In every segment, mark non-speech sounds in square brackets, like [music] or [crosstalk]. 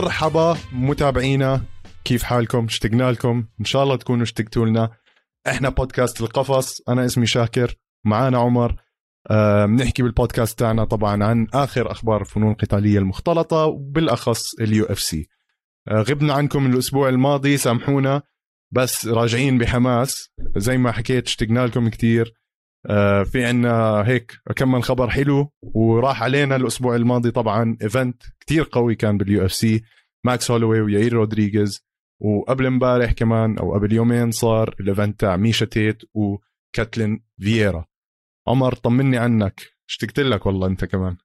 مرحبا متابعينا كيف حالكم؟ اشتقنا لكم إن شاء الله تكونوا اشتقتوا لنا. إحنا بودكاست القفص أنا اسمي شاكر معانا عمر. آه، بنحكي بالبودكاست تاعنا طبعا عن آخر أخبار الفنون القتالية المختلطة وبالأخص ال UFC. غبنا عنكم الأسبوع الماضي سامحونا بس راجعين بحماس. زي ما حكيت اشتقنا لكم كتير. آه، في عنا هيك كم من خبر حلو وراح علينا الأسبوع الماضي طبعا event كتير قوي كان بال UFC ماكس هولوي وياير رودريغيز وقبل امبارح كمان أو قبل يومين صار ال event تاع ميشا تيت وكاتلين فييرا. عمر طمني عنك. اشتقت لك والله أنت كمان.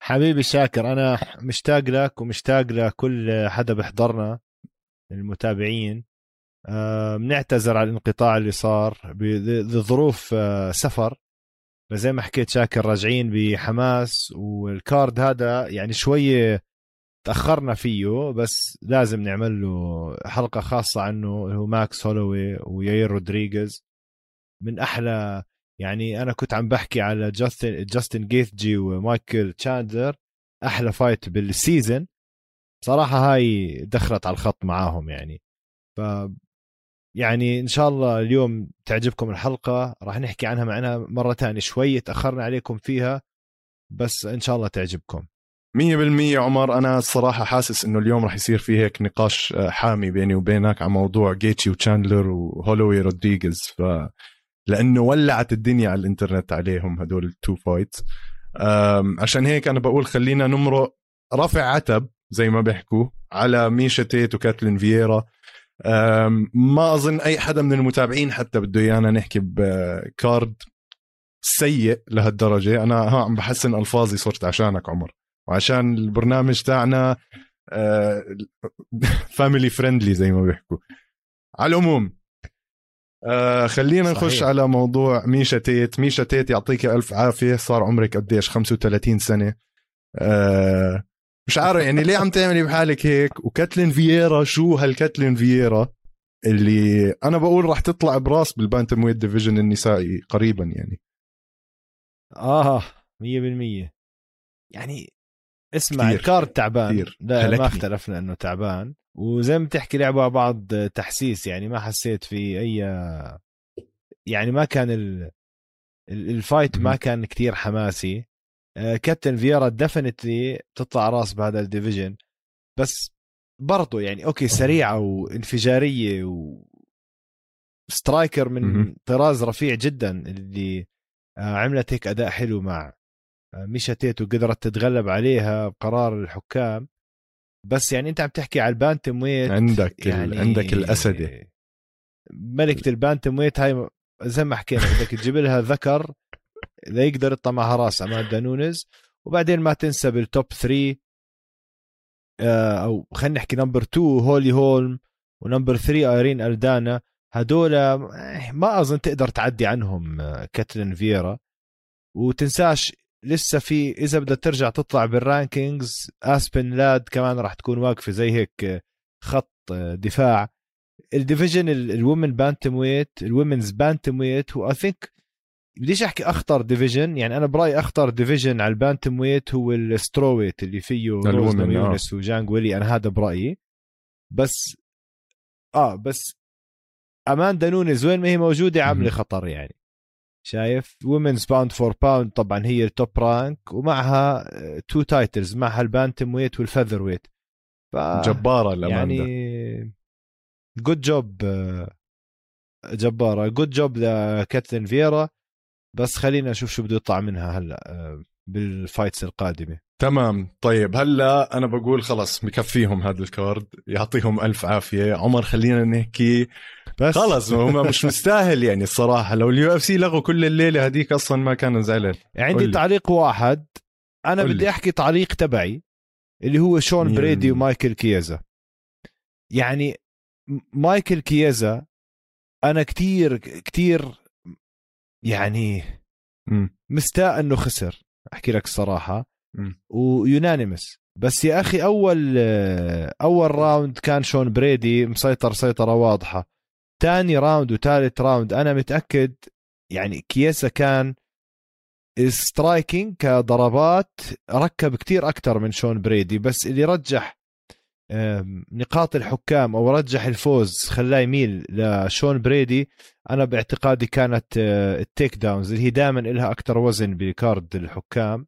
حبيبي شاكر أنا مشتاق لك ومشتاق لكل حدا بيحضرنا المتابعين. آه، بنعتذر على الانقطاع اللي صار بظروف آه، سفر. زي ما حكيت شاكر راجعين بحماس وال card هذا يعني شوية تأخرنا فيه بس لازم نعمل له حلقة خاصة عنه اللي هو ماكس هولوي وياير رودريغيز. من أحلى يعني أنا كنت عم بحكي على جاستن جاستن جيثجي ومايكل تشاندلر أحلى fight بال season صراحة هاي دخلت على الخط معاهم يعني. ف يعني إن شاء الله اليوم تعجبكم الحلقة راح نحكي عنها معنا مرة ثانية شوي تأخرنا عليكم فيها بس إن شاء الله تعجبكم. مية بالمية عمر أنا الصراحة حاسس إنه اليوم رح يصير في هيك نقاش آه، حامي بيني وبينك عن موضوع جيتشي وتشاندلر وهولوي رودريغيز. ف لأنه ولعت الدنيا على الإنترنت عليهم هدول ال two fights عشان هيك أنا بقول خلينا نمرق رفع عتب زي ما بيحكوا على ميشا تيت وكاتلين فييرا. ما أظن أي حدا من المتابعين حتى بده إيانا نحكي ب card سيء لهالدرجة. أنا ها عم بحسن ألفاظي صرت عشانك عمر. وعشان البرنامج تاعنا [laughs] family friendly زي ما بيحكوا. على العموم آه خلينا صحيح. نخش على موضوع ميشا تيت. ميشا تيت يعطيك ألف عافية. صار عمرك قديش؟ 35 سنة. آه مش عارف يعني ليه عم تعملي بحالك هيك؟ وكاتلين فييرا شو هالكاتلين فييرا اللي أنا بقول راح تطلع براس بال bantamweight division النسائي قريبا يعني. آه 100% يعني اسمع ال card تعبان. كتير. لا ما اختلفنا إنه تعبان. وزي ما بتحكي لعبوا على بعض تحسيس يعني ما حسيت في أي يعني ما كان ال... ال fight ما كان كتير حماسي. كابتن فييرا definitely تطلع راس بهذا ال division. بس برضه يعني okay سريعة وانفجارية و striker من طراز رفيع جدا اللي آه، عملت هيك أداء حلو مع آه، ميشا تيت وقدرت تتغلب عليها بقرار الحكام. بس يعني أنت عم تحكي على البانتم ويت عندك يعني عندك الاسدي ملكة ال bantamweight هاي زي ما حكينا بدك تجيب لها ذكر إذا يقدر يطلع معها راس اماندا نونز وبعدين ما تنسى بال top 3 آه، أو خلينا نحكي number 2 هولي هولم و number 3 إيرين ألدانا. هدول آه، ما أظن تقدر تعدي عنهم آه، كاتلين فيرا وتنساش لسه في إذا بدها ترجع تطلع بال rankings اسبن لاد كمان راح تكون واقفة زي هيك خط دفاع. ال division ال women bantamweight ال women's bantamweight هو I think بديش أحكي أخطر division يعني أنا برأيي أخطر division على ال bantamweight هو ال strawweight اللي فيه روز ناماجونس وجانج ويلي أنا هذا برأيي. بس آه بس اماندا نونز وين ما هي موجودة عاملة خطر يعني. شايف؟ و women's pound for pound طبعا هي ال top rank ومعها two titles معها ال bantamweight وال featherweight. ف جبارة الاماندا يعني Good job جبارة. Good job لكاتلين فيرا بس خلينا نشوف شو بده يطلع منها هلأ آه، بال fights القادمة. تمام. طيب هلأ أنا بقول خلص بكفيهم هذا ال card يعطيهم ألف عافية. عمر خلينا نحكي. بس. خلص هم مش مستاهل يعني الصراحة. لو ال UFC لغوا كل الليلة هذيك أصلا ما كان زعلان. عندي قولي. تعليق واحد. أنا قولي. بدي أحكي تعليق تبعي اللي هو شون برادي ومايكل كييزا. يعني مايكل كييزا أنا كتير كتير يعني مستاء إنه خسر أحكي لك الصراحة. و unanimous بس يا أخي أول أول round كان شون برادي مسيطر سيطرة واضحة. ثاني round وثالث round أنا متأكد يعني كييزا كان striking كضربات ركب كتير أكثر من شون برادي. بس اللي رجح نقاط الحكام أو رجح الفوز خلاه يميل لشون برادي أنا باعتقادي كانت آه، ال takedowns اللي هي دائما لها أكثر وزن ب card الحكام.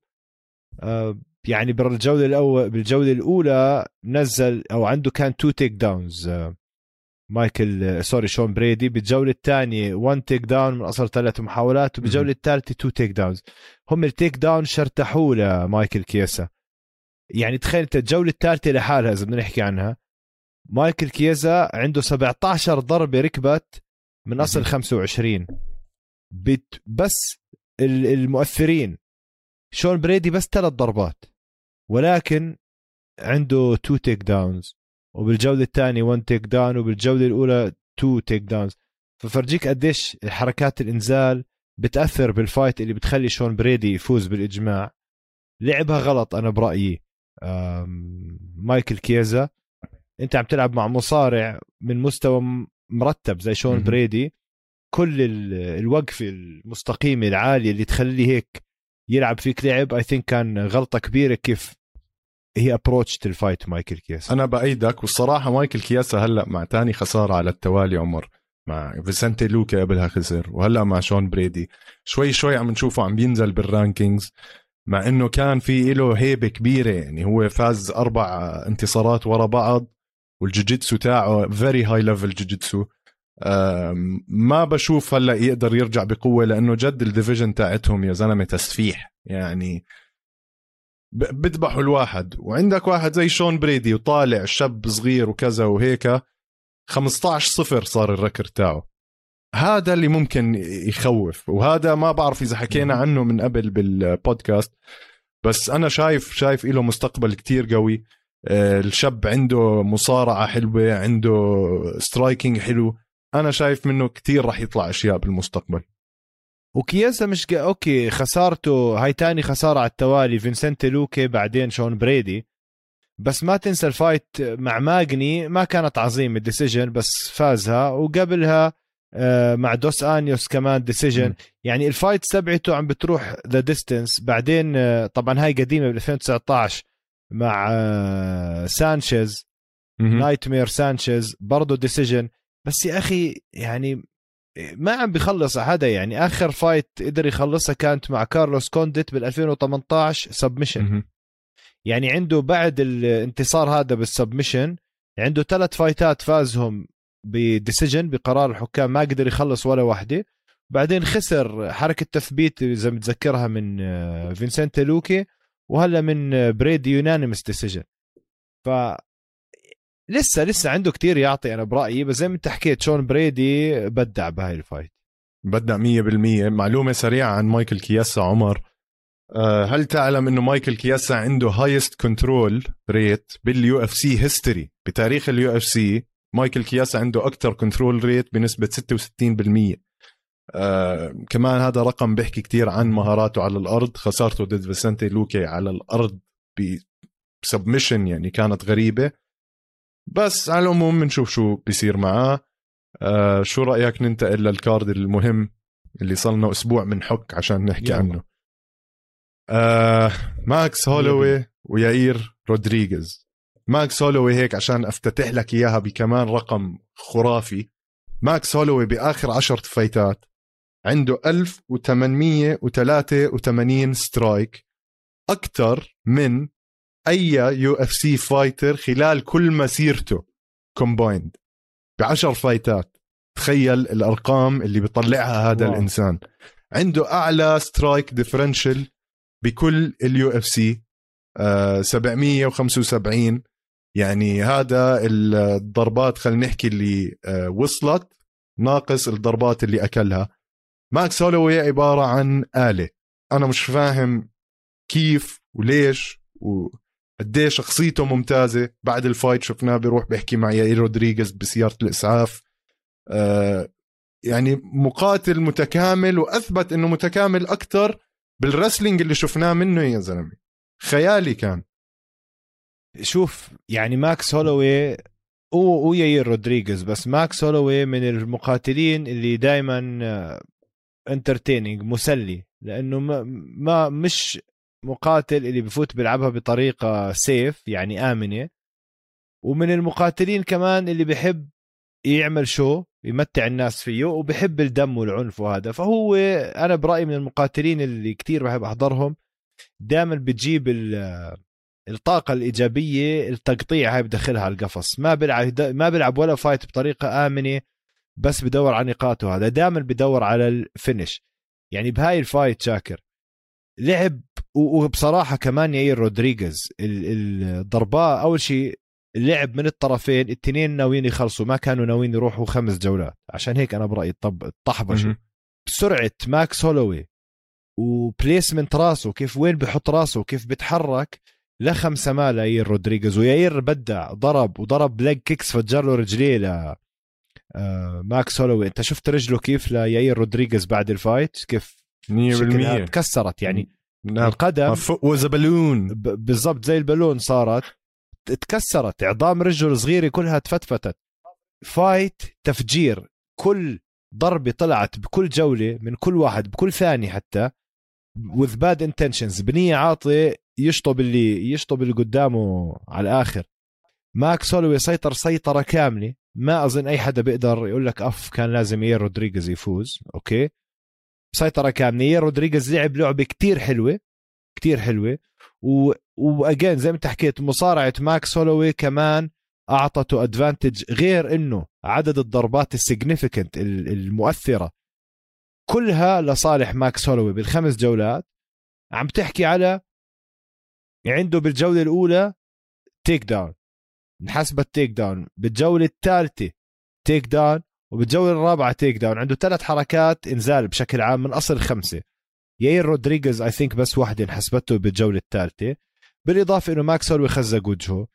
يعني بالجولة الأول بالجولة الأولى نزل أو عنده كان two takedowns مايكل sorry شون برادي. بالجولة الثانية 1 takedown من أصل ثلاث محاولات وبالجولة الثالثة 2 takedowns هم التيك داون شرتحوه لمايكل كيسا. يعني تخيل انت الجولة الثالثه لحالها إذا بدنا نحكي عنها. مايكل كيزا عنده 17 ضربة ركبت من أصل 25 بت بس المؤثرين. شون بريدي بس ثلاث ضربات. ولكن عنده تو تيك داونز وبالجولة الثانية 1 تيك داون وبالجولة الأولى 2 تيك داونز ففرجيك قديش حركات الإنزال بتأثر بال fight اللي بتخلي شون برادي يفوز بالإجماع. لعبها غلط أنا برأيي. مايكل كييزا. انت عم تلعب مع مصارع من مستوى مرتب زي شون برادي. كل الوقفة المستقيمة العالية اللي تخليه هيك يلعب فيك لعب I think كان غلطة كبيرة كيف هي approach ال fight مايكل كييزا أنا بأيدك. والصراحة مايكل كييزا هلأ مع تاني خسارة على التوالي عمر مع فيسنتي لوكا قبلها خسر وهلأ مع شون برادي. شوي شوي عم نشوفه عم بينزل بال rankings مع إنه كان في له هيبة كبيرة يعني هو فاز أربع انتصارات ورا بعض والجوجيتسو تاعه very high level jiu-jitsu ما بشوف هلأ يقدر يرجع بقوة لأنه جد ال division تاعتهم يا زلمة تسفيح يعني بذبحوا الواحد. وعندك واحد زي شون برادي وطالع شاب صغير وكذا وهيك 15 صفر صار ال record تاعه. هذا اللي ممكن يخوف وهذا ما بعرف إذا حكينا عنه من قبل بالبودكاست بس أنا شايف شايف له مستقبل كتير قوي. آه، الشاب عنده مصارعة حلوة عنده striking حلو. أنا شايف منه كتير راح يطلع أشياء بالمستقبل. وكييزا مش ق... okay خسارته هاي تاني خسارة على التوالي فينسنت لوكي بعدين شون برادي. بس ما تنسى ال fight مع ماجني ما كانت عظيمة ال decision بس فازها. وقبلها آه، مع دوس أنجوس كمان decision يعني ال fight تبعته عم بتروح the distance بعدين آه، طبعا هاي قديمة ب 2019 مع آه، سانشيز. Nightmare سانشيز برضه decision بس يا أخي يعني ما عم بيخلص حدا يعني آخر fight قدر يخلصها كانت مع كارلوس كونديت بال 2018 submission يعني عنده بعد الانتصار هذا بال submission عنده ثلاث fightات فازهم ب decision بقرار الحكام ما قدر يخلص ولا واحدة. بعدين خسر حركة تثبيت اذا متذكرها من فيسنتي لوكي وهلا من بريدي unanimous decision. ف لسه لسه عنده كتير يعطي أنا برأيي. بس زي ما أنت حكيت شون بريدي بدع بهاي ال fight. بدع 100% معلومة سريعة عن مايكل كياسا عمر. آه، هل تعلم إنه مايكل كياسا عنده highest control rate بال UFC history بتاريخ ال UFC؟ مايكل كياسا عنده أكثر control rate بنسبة 66% آه كمان هذا رقم بيحكي كتير عن مهاراته على الأرض. خسارته ضد فيسنتي لوكي على الأرض ب submission يعني كانت غريبة. بس على العموم بنشوف شو بيصير معاه. آه شو رأيك ننتقل لل card المهم اللي صار لنا أسبوع بنحكي عشان نحكي يلا. عنه؟ آه ماكس هولوي ويائير رودريغيز. ماكس هولوي هيك عشان أفتتح لك إياها بكمان رقم خرافي. ماكس هولوي بآخر عشر fightات عنده 1883 strike أكثر من أي UFC fighter خلال كل مسيرته combined بعشر fightات. تخيل الأرقام اللي بيطلعها هذا wow. الإنسان. عنده أعلى strike differential بكل ال UFC 775 يعني هذا الضربات خلينا نحكي اللي آه وصلت ناقص الضربات اللي أكلها. ماكس هولوي عبارة عن آلة. أنا مش فاهم كيف وليش و قديه شخصيته ممتازة. بعد ال fight شفناه بيروح بيحكي مع يائير رودريغيز بسيارة الإسعاف. آه يعني مقاتل متكامل وأثبت إنه متكامل أكثر بال wrestling اللي شفناه منه يا زلمة. خيالي كان. شوف يعني ماكس هولوي هو وياير رودريغيز بس ماكس هولوي من المقاتلين اللي دائما entertaining مسلي لأنه ما, ما مش مقاتل اللي بفوت بيلعبها بطريقة safe يعني آمنة. ومن المقاتلين كمان اللي بحب يعمل شو يمتع الناس فيه وبحب الدم والعنف وهذا. فهو أنا برأيي من المقاتلين اللي كتير بحب أحضرهم دائما بتجيب الطاقة الإيجابية التقطيع هاي بدخلها على القفص. ما بيلعب ما بيلعب ولا fight بطريقة آمنة بس بدور على نقاطه. هذا دائما بدور على ال finish يعني بهاي الفايت شاكر. لعب وبصراحة كمان ياير رودريغيز الضرباء أول شيء اللعب من الطرفين الاثنين ناويين يخلصوا ما كانوا ناويين يروحوا خمس جولات. عشان هيك أنا برأيي طب طحبشوا. سرعه ماكس هولوي وبليسمنت راسه كيف وين بحط راسه كيف بتحرك لخمسة مال ياير رودريغيز وياير بدع ضرب وضرب ليج كيكس فجر له رجليه ل آه، ماكس هولوي انت شفت رجله كيف ليائير رودريغيز بعد ال fight؟ كيف 100% تكسرت يعني. نعم. القدم وز بالون بالضبط زي البالون صارت تكسرت عظام رجله الصغيرة كلها تفتفتت. fight تفجير كل ضربة طلعت بكل جولة من كل واحد بكل ثانية حتى. With bad intentions. بنية عاطله يشطب اللي يشطب اللي قدامه على الآخر. ماك سولوي سيطر سيطرة كاملة. ما أظن أي حدا بيقدر يقول لك أف كان لازم يير رودريغيز يفوز. أوكي؟ سيطرة كاملة. يير رودريغيز لعب لعبة كتير حلوة. كتير حلوة. و واجين زي ما انت حكيت مصارعة ماكس هولوي كمان أعطته ادفانتج غير إنه عدد الضربات السيجنيفيكنت المؤثرة. كلها لصالح ماكس هولوي بالخمس جولات. عم تحكي على عنده بالجولة الأولى takedown انحسبت takedown. بالجولة الثالثة takedown وبالجولة الرابعة takedown عنده ثلاث حركات إنزال بشكل عام من أصل خمسة. يائير رودريغيز I think بس واحدة انحسبته بالجولة الثالثة. بالإضافة إنه ماكس هولوي خزق وجهه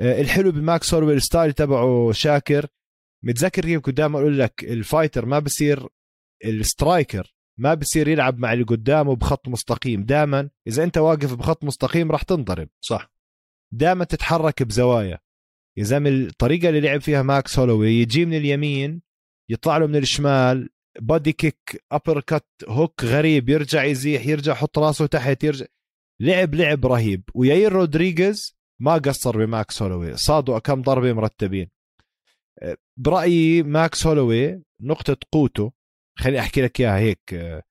آه، الحلو بماكس هولوي ال style تبعه شاكر. متذكر كيف قدام أقول لك ال fighter ما بصير ال striker ما بصير يلعب مع اللي قدامه بخط مستقيم. دائما إذا أنت واقف بخط مستقيم راح تنضرب. صح. دائما تتحرك بزوايا. يا زلمة الطريقة اللي لعب فيها ماكس هولوي يجي من اليمين يطلع له من الشمال body kick uppercut hook غريب يرجع يزيح يرجع يحط راسه تحت يرجع. لعب لعب رهيب. ويائير رودريغيز ما قصر بماكس هولوي. صادوا كم ضربة مرتبين. برأيي ماكس هولوي نقطة قوته خليني أحكي لك إياها هيك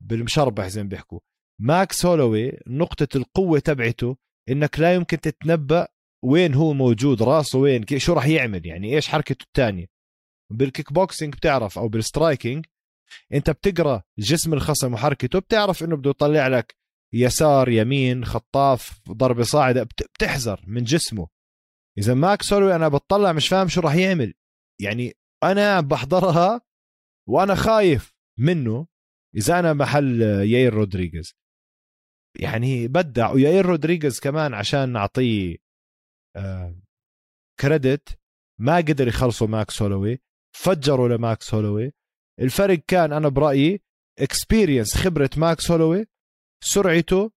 بالمشربح زي ما بيحكوا. ماكس هولوي نقطة القوة تبعته إنك لا يمكن تتنبأ وين هو موجود راسه وين شو راح يعمل يعني إيش حركته الثانية بالكيك بوكسينج بتعرف أو بال striking أنت بتقرأ جسم الخصم وحركته بتعرف إنه بده يطلع لك يسار يمين خطاف ضربة صاعدة بتحذر من جسمه. إذا ماكس هولوي أنا بطلع مش فاهم شو راح يعمل. يعني أنا بحضرها وأنا خايف منه إذا أنا محل ياير رودريغيز. يعني بدع وياير رودريغيز كمان عشان نعطيه credit. آه، ما قدر يخلصوا ماكس هولوي فجروا لماكس هولوي الفرق كان أنا برأيي experience خبرة ماكس هولوي سرعته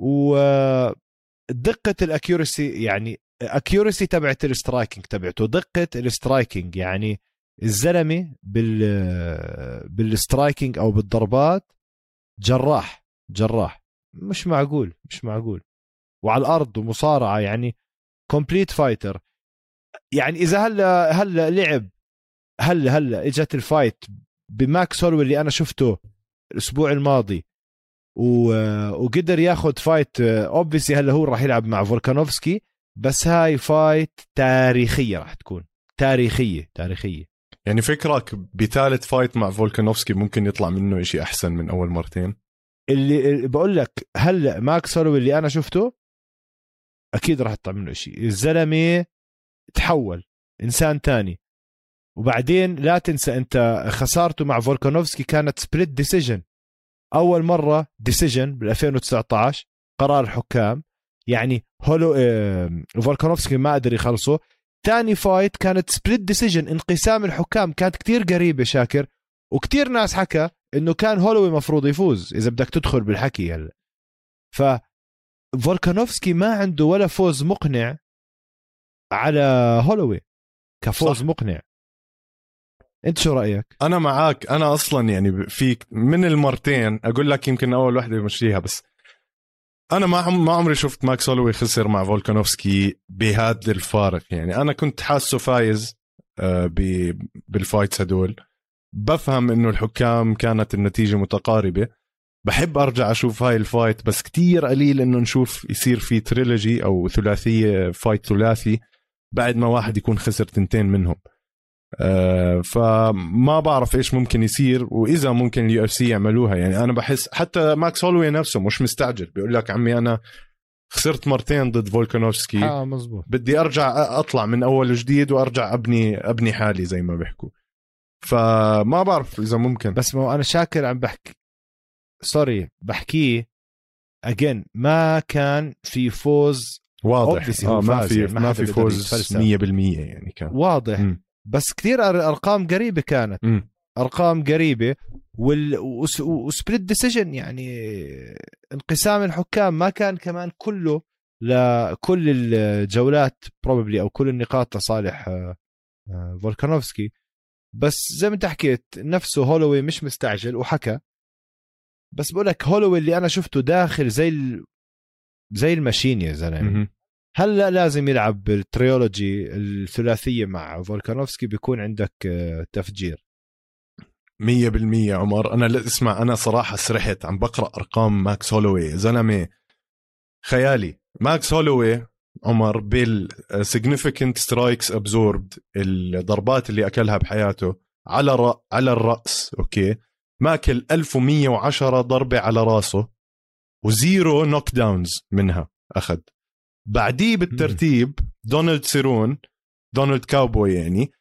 ودقه ال accuracy يعني accuracy تبعت ال striking تبعته. دقة ال striking يعني الزلمة بال بال striking أو بالضربات جراح جراح. مش معقول مش معقول. وعلى الأرض ومصارعة يعني complete fighter يعني إذا هلا هلا لعب هلا هلا إجت ال fight بماكس هولوي اللي أنا شفته الأسبوع الماضي و... وقدر ياخذ fight obviously هلا هو راح يلعب مع فولكانوفسكي بس هاي fight تاريخية راح تكون تاريخية تاريخية. يعني فكرك بثالث fight مع فولكانوفسكي ممكن يطلع منه شيء أحسن من أول مرتين؟ اللي, بقول لك هلا ماكس هولوي اللي أنا شفته أكيد راح يطلع منه شيء الزلمة تحول إنسان تاني. وبعدين لا تنسى أنت خسارته مع فولكانوفسكي كانت split decision أول مرة decision بال 2019 قرار الحكام. يعني هولو فولكانوفسكي ما قدر يخلصه ثاني fight كانت split decision انقسام الحكام كانت كتير قريبة شاكر. وكتير ناس حكى إنه كان هولوي مفروض يفوز إذا بدك تدخل بالحكي هلا. ف فولكانوفسكي ما عنده ولا فوز مقنع على هولوي. كفوز صح. مقنع. أنت شو رأيك؟ أنا معك أنا أصلا يعني في من المرتين أقول لك يمكن أول وحدة بمشيها بس أنا ما ما عمري شفت ماكس هولوي خسر مع فولكانوفسكي بهذا الفارق. يعني أنا كنت حاسه فايز آه، بال fights هدول. بفهم إنه الحكام كانت النتيجة متقاربة. بحب أرجع أشوف هاي ال fight بس كتير قليل إنه نشوف يصير في trilogy أو ثلاثية fight ثلاثي بعد ما واحد يكون خسر تنتين منهم. آه، فما بعرف إيش ممكن يصير وإذا ممكن ال UFC يعملوها. يعني أنا بحس حتى ماكس هولوي نفسه مش مستعجل بيقول لك عمي أنا خسرت مرتين ضد فولكانوفسكي. آه مزبوط بدي أرجع أطلع من أول وجديد وأرجع أبني أبني حالي زي ما بيحكوا. فما بعرف إذا ممكن. بس ما أنا شاكر عم بحكي sorry بحكيه again ما كان في فوز واضح. آه ما في يعني ما في فوز يتفلسف. 100% يعني كان. واضح. مم. بس كثير أرقام قريبة كانت. مم. أرقام قريبة. وال وس- و split decision يعني انقسام الحكام ما كان كمان كله لكل الجولات probably أو كل النقاط لصالح آه، آه، فولكانوفسكي. بس زي ما انت حكيت نفسه هولوي مش مستعجل وحكى. بس بقول لك هولوي اللي أنا شفته داخل زي ال... زي ال machine يا زلمة. هلا لازم يلعب بال trilogy الثلاثية مع فولكانوفسكي بيكون عندك آه، تفجير. مية بالمية عمر. أنا اسمع أنا صراحة سرحت عم بقرأ أرقام ماكس هولوي. زلمة خيالي ماكس هولوي عمر بال significant strikes absorbed الضربات اللي أكلها بحياته على رأ... على الرأس okay؟ ماكل 1110 ضربة على راسه و zero knockdowns منها أخذ. بعديه بالترتيب دونالد سيرون دونالد كاوبوي يعني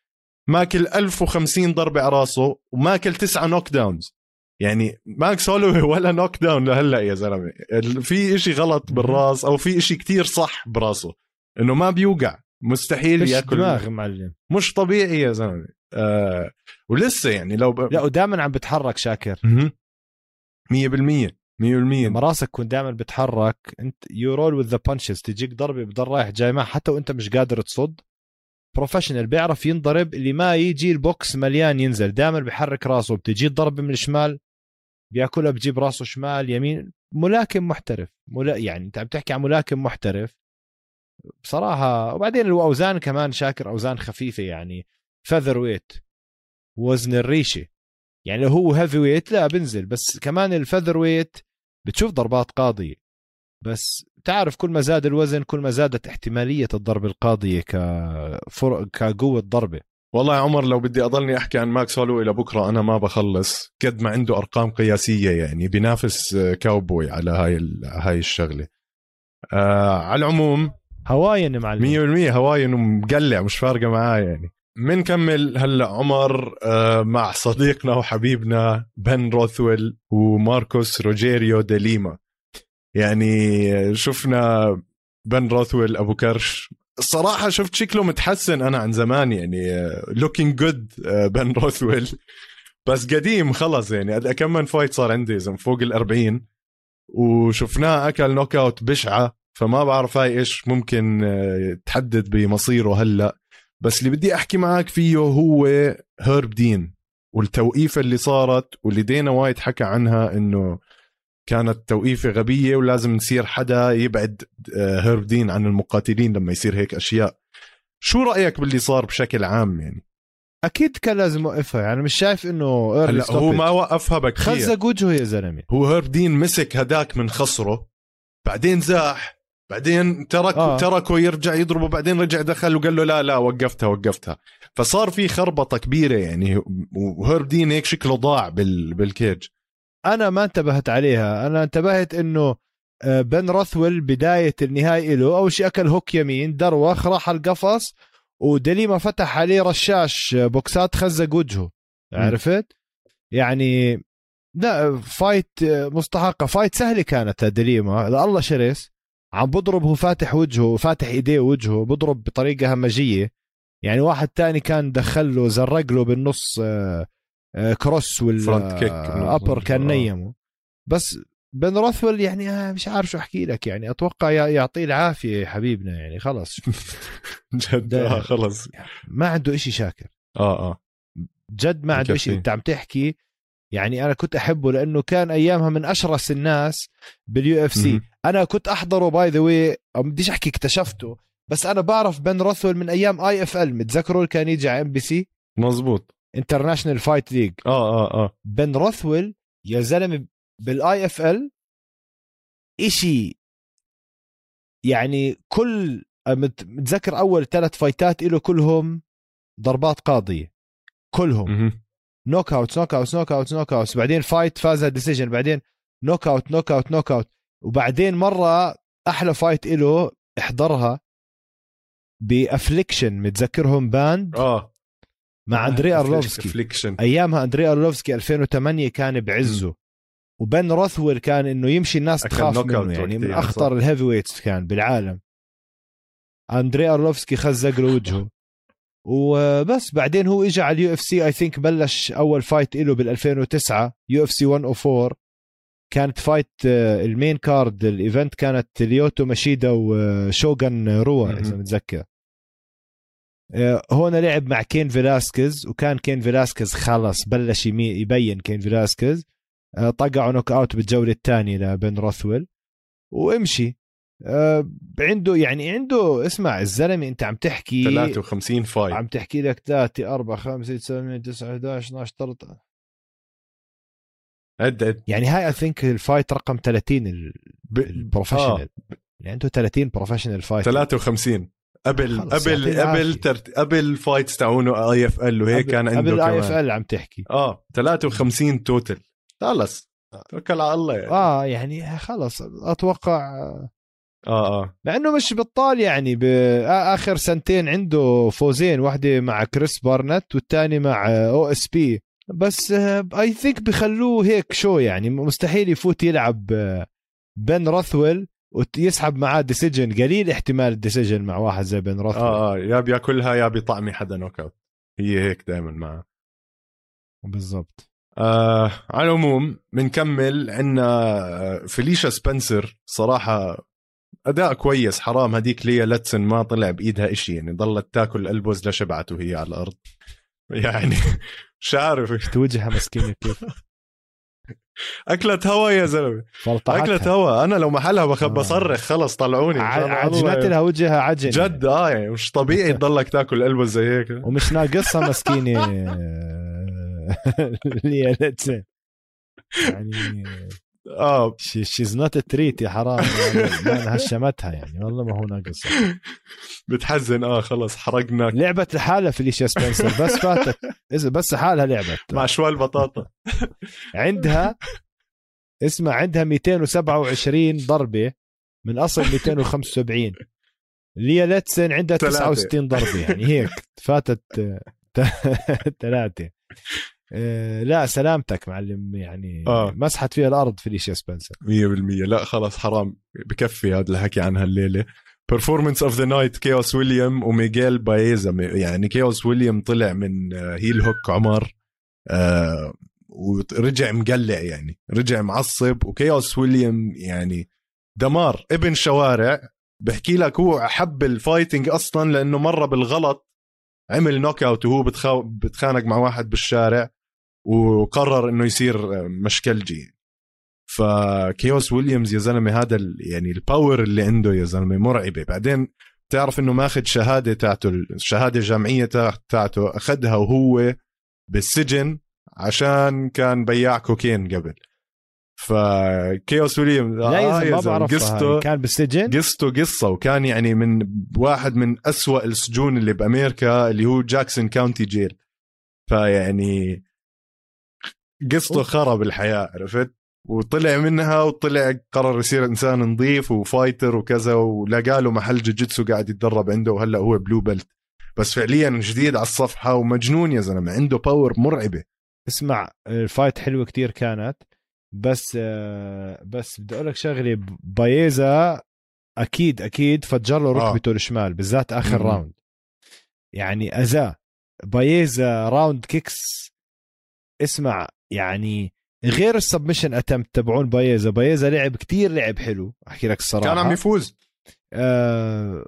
ماكل 1050 ضربة على راسه وماكل تسعة knockdowns يعني ماكس هولوي [laughs] ولا knockdown لهلأ يا زلمة. في إشي غلط بالراس أو في إشي كتير صح براسه. إنه ما بيوقع. مستحيل يأكل. دماغ معلم. مش طبيعي يا زلمة. آه ولسه يعني لو ب... لا ودائما عم بتحرك شاكر. مهم. 100% 100% لما راسك يكون دائما بتحرك أنت you roll with the punches تجيك ضربة بضل رايح جاي معه حتى وأنت مش قادر تصد. professional بيعرف ينضرب اللي ما يجي البوكس مليان ينزل. دائما بحرك راسه بتجي الضربة من الشمال بيأكلها بجيب راسه شمال يمين. ملاكم محترف. ملا... يعني أنت عم تحكي عن ملاكم محترف. بصراحة وبعدين الأوزان كمان شاكر أوزان خفيفة يعني. featherweight وزن الريشة. يعني لو هو heavyweight لا بنزل. بس كمان ال featherweight بتشوف ضربات قاضية. بس تعرف كل ما زاد الوزن كل ما زادت احتمالية الضربه القاضية كفر... كقوة ضربة. والله يا عمر لو بدي أضلني أحكي عن ماكس هولوي لبكره أنا ما بخلص. قد ما عنده أرقام قياسية يعني بينافس آه، كاوبوي على هاي ال- هاي الشغلة. آه على العموم Hawaiian معلم. 100% Hawaiian ومقلع مش فارقة معاه يعني. منكمل هلا عمر آه مع صديقنا وحبيبنا بن روثويل وماركوس روجيريو ديليما يعني شفنا بن روثويل أبو كرش. الصراحة شفت شكله متحسن أنا عن زمان يعني looking good بن روثويل. بس قديم خلص يعني كم من fight صار عندي زم فوق الأربعين وشفناه أكل knockout بشعة فما بعرف هاي إيش ممكن آه، تحدد بمصيره هلأ. بس اللي بدي أحكي معك فيه هو هيرب دين والتوقيفة اللي صارت واللي دينا وايت حكى عنها إنه كانت توقيفة غبية ولازم نصير حدا يبعد آه، هيرب دين عن المقاتلين لما يصير هيك أشياء. شو رأيك باللي صار بشكل عام يعني؟ أكيد كان لازم يوقفها يعني مش شايف إنه هلا هو. ما وقفها بكثير خزق وجهه يا زلمة. هو هيرب دين مسك هداك من خصره بعدين زاح بعدين ترك آه. تركه يرجع يضربه بعدين رجع دخل وقال له لا لا وقفتها وقفتها. فصار في خربطة كبيرة يعني وهيرب دين هيك شكله ضاع بال بال cage. أنا ما انتبهت عليها. أنا انتبهت إنه آه، بن روثويل بداية النهايه له أول شيء أكل hook يمين دروخ راح القفص ودليما فتح عليه رشاش آه، بوكسات خزق وجهه عرفت؟ يعني لا fight آه، مستحقة. fight سهلة كانت دليما الله شرس. عم بضرب هو فاتح وجهه وفاتح إيديه وجهه بضرب بطريقة همجية. يعني واحد تاني كان دخل له زرق له بالنص آه، آه، cross وال uppercut آه. نيمه. بس بن روثويل يعني مش عارف شو أحكي لك يعني. أتوقع يع- يعطيه العافية يا حبيبنا يعني خلص. [laughs] جد آه خلص. ما عنده إشي شاكر. آه آه. جد ما عنده. شيء أنت عم تحكي يعني أنا كنت أحبه لأنه كان أيامها من أشرس الناس بال UFC. أنا كنت أحضره by the way بديش أحكي اكتشفته. بس أنا بعرف بن روثويل من أيام IFL متذكروا كان يجي على MBC؟ مزبوط International Fight League آه آه آه. بن روثويل يا زلمة بال IFL إشي يعني كل مت- متذكر أول ثلاث فايتات له كلهم ضربات قاضية. كلهم. نوك اوت نوك اوت نوك اوت نوك اوت بعدين فايت فازها ديسيجن بعدين نوك اوت نوك اوت نوك اوت وبعدين مرة أحلى fight له احضرها ب Affliction متذكرهم Banned آه. مع اندري أرلوفسكي. Affliction أيامها اندري أرلوفسكي 2008 كان بعزه. وبن روثويل كان إنه يمشي الناس تخاف منه يعني من أخطر. ال heavyweights كان بالعالم. اندري أرلوفسكي خزق له وجهه. [laughs] وبس بعدين هو اجى على ال UFC I think بلش أول fight له بال 2009 UFC 104 كانت fight آه، ال main card ال event كانت ليوتو ماشيدا وشوغان روا مهم. إذا متذكر. آه، هون لعب مع كين فيلاسكيز وكان كين فيلاسكيز خلص بلش يبين كين فيلاسكيز. آه، طقعوا knockout بالجولة الثانية لبن روثويل. وامشي. آه، عنده يعني عنده اسمع الزلمة أنت عم تحكي 53 fight عم تحكي لك 3 4 5 6 7 9 11 12 13 عد عد يعني هاي I think ال fight رقم 30 ال- ب... ال professional يعني عنده 30 professional fight 53 قبل قبل قبل. ترت... قبل fights تاعونه IFL وهيك كان عنده قبل ال IFL عم تحكي. آه 53 total خلص. توكل على الله يعني. آه يعني خلص. أتوقع آه آه. مع إنه مش بطال يعني باخر سنتين عنده فوزين واحدة مع كريس بارنت والثاني مع OSP. بس I think بخلوه هيك شو يعني. مستحيل يفوت يلعب آه، بن روثويل ويسحب معاه decision قليل احتمال ال decision مع واحد زي بن روثويل آه آه يا بياكلها يا بيطعمي حدا knockout هي هيك دائما معه بالضبط. آه على العموم بنكمل عندنا فيليشا سبنسر صراحة أداء كويس حرام. هديك ليا لاتسن ما طلع بإيدها إشي يعني ضلت تاكل elbows لشبعت وهي على الأرض. يعني [laughs] مش عارف. توجهها مسكينة كيف؟ [laughs] أكلت هوا يا زلمة. فلطعتها. أكلت هوا. أنا لو محلها آه. بصرخ خلص طلعوني. عجنت لها وجهها عجن. جد آه يعني مش طبيعي [laughs] تضلك تاكل elbows زي هيك. ومش ناقصها مسكينة. ليا لتسن يعني آه. she's not threat يا حرام. [laughs] يعني ما هشمتها يعني. والله ما هو ناقص. [laughs] بتحزن. آه خلص حرقنا لعبت لحالها فيليشيا سبنسر. بس [laughs] فاتت. اذا بس لحالها لعبت مع شوال بطاطا. عندها اسمع عندها 227 ضربة من أصل 275 ليا ليتسن عندها ثلاثة. 69 ضربة. يعني هيك. فاتت ثلاثة. آه، لا سلامتك معلم يعني آه. مسحت فيها الأرض فيليشيا سبنسر. 100% لا خلص حرام. بكفي هذا الحكي عن هالليله performance of the night كيوس ويليام وميغيل بايزا. يعني كيوس ويليام طلع من آه، heel hook عمر آه ورجع مقلع يعني. رجع معصب وكيوس ويليام يعني دمار. ابن شوارع. بحكي لك هو حب ال fighting أصلا لأنه مرة بالغلط عمل knockout وهو بتخا... بتخانق مع واحد بالشارع. وقرر إنه يصير مشكلجي فكيوس ويليامز يا زلمة هذا يعني ال power اللي عنده يا زلمة مرعبة. بعدين تعرف إنه ماخذ شهادة تاعته الشهاده الجامعيه تاع- تاعته أخذها وهو بالسجن عشان كان بياع كوكين قبل. فكيوس ويليامز لا يا زلمة قصته. كان بالسجن؟ قصته قصة وكان يعني من واحد من أسوأ السجون اللي بأمريكا اللي هو Jackson County Jail. فيعني قصته. خرب الحياة عرفت؟ وطلع منها وطلع قرر يصير إنسان نظيف و fighter وكذا ولقى له محل جوجيتسو قاعد يتدرب عنده وهلأ هو blue belt بس فعليا جديد على الصفحة ومجنون يا زلمة عنده power مرعبة. اسمع ال fight حلوة كتير كانت. بس آه، بس بدي أقول لك شغله بايزا أكيد أكيد فجر له آه. ركبته الشمال بالذات آخر مم. round يعني اذاه بايزا round kicks اسمع يعني غير ال submission attempt تبعون بايزا. بايزا لعب كتير لعب حلو أحكي لك الصراحة. كان عم يفوز آه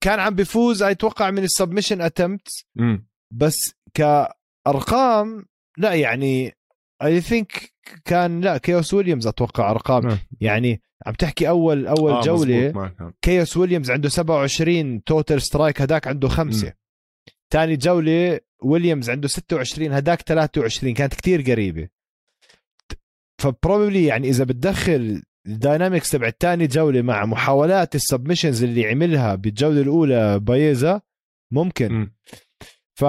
كان عم بيفوز أتوقع من ال submission attempt. بس كأرقام لا يعني I think كان لا كيوس ويليامز أتوقع أرقام. نعم. يعني عم تحكي أول أول آه، جولة. كيوس ويليامز عنده 27 total strike هداك عنده خمسة. ثاني جولة ويليامز عنده 26 هداك 23 كانت كتير قريبة. ف probably يعني إذا بتدخل ال dynamics تبع الثاني جولة مع محاولات ال submissions اللي عملها بالجولة الأولى بايزا ممكن. مم. ف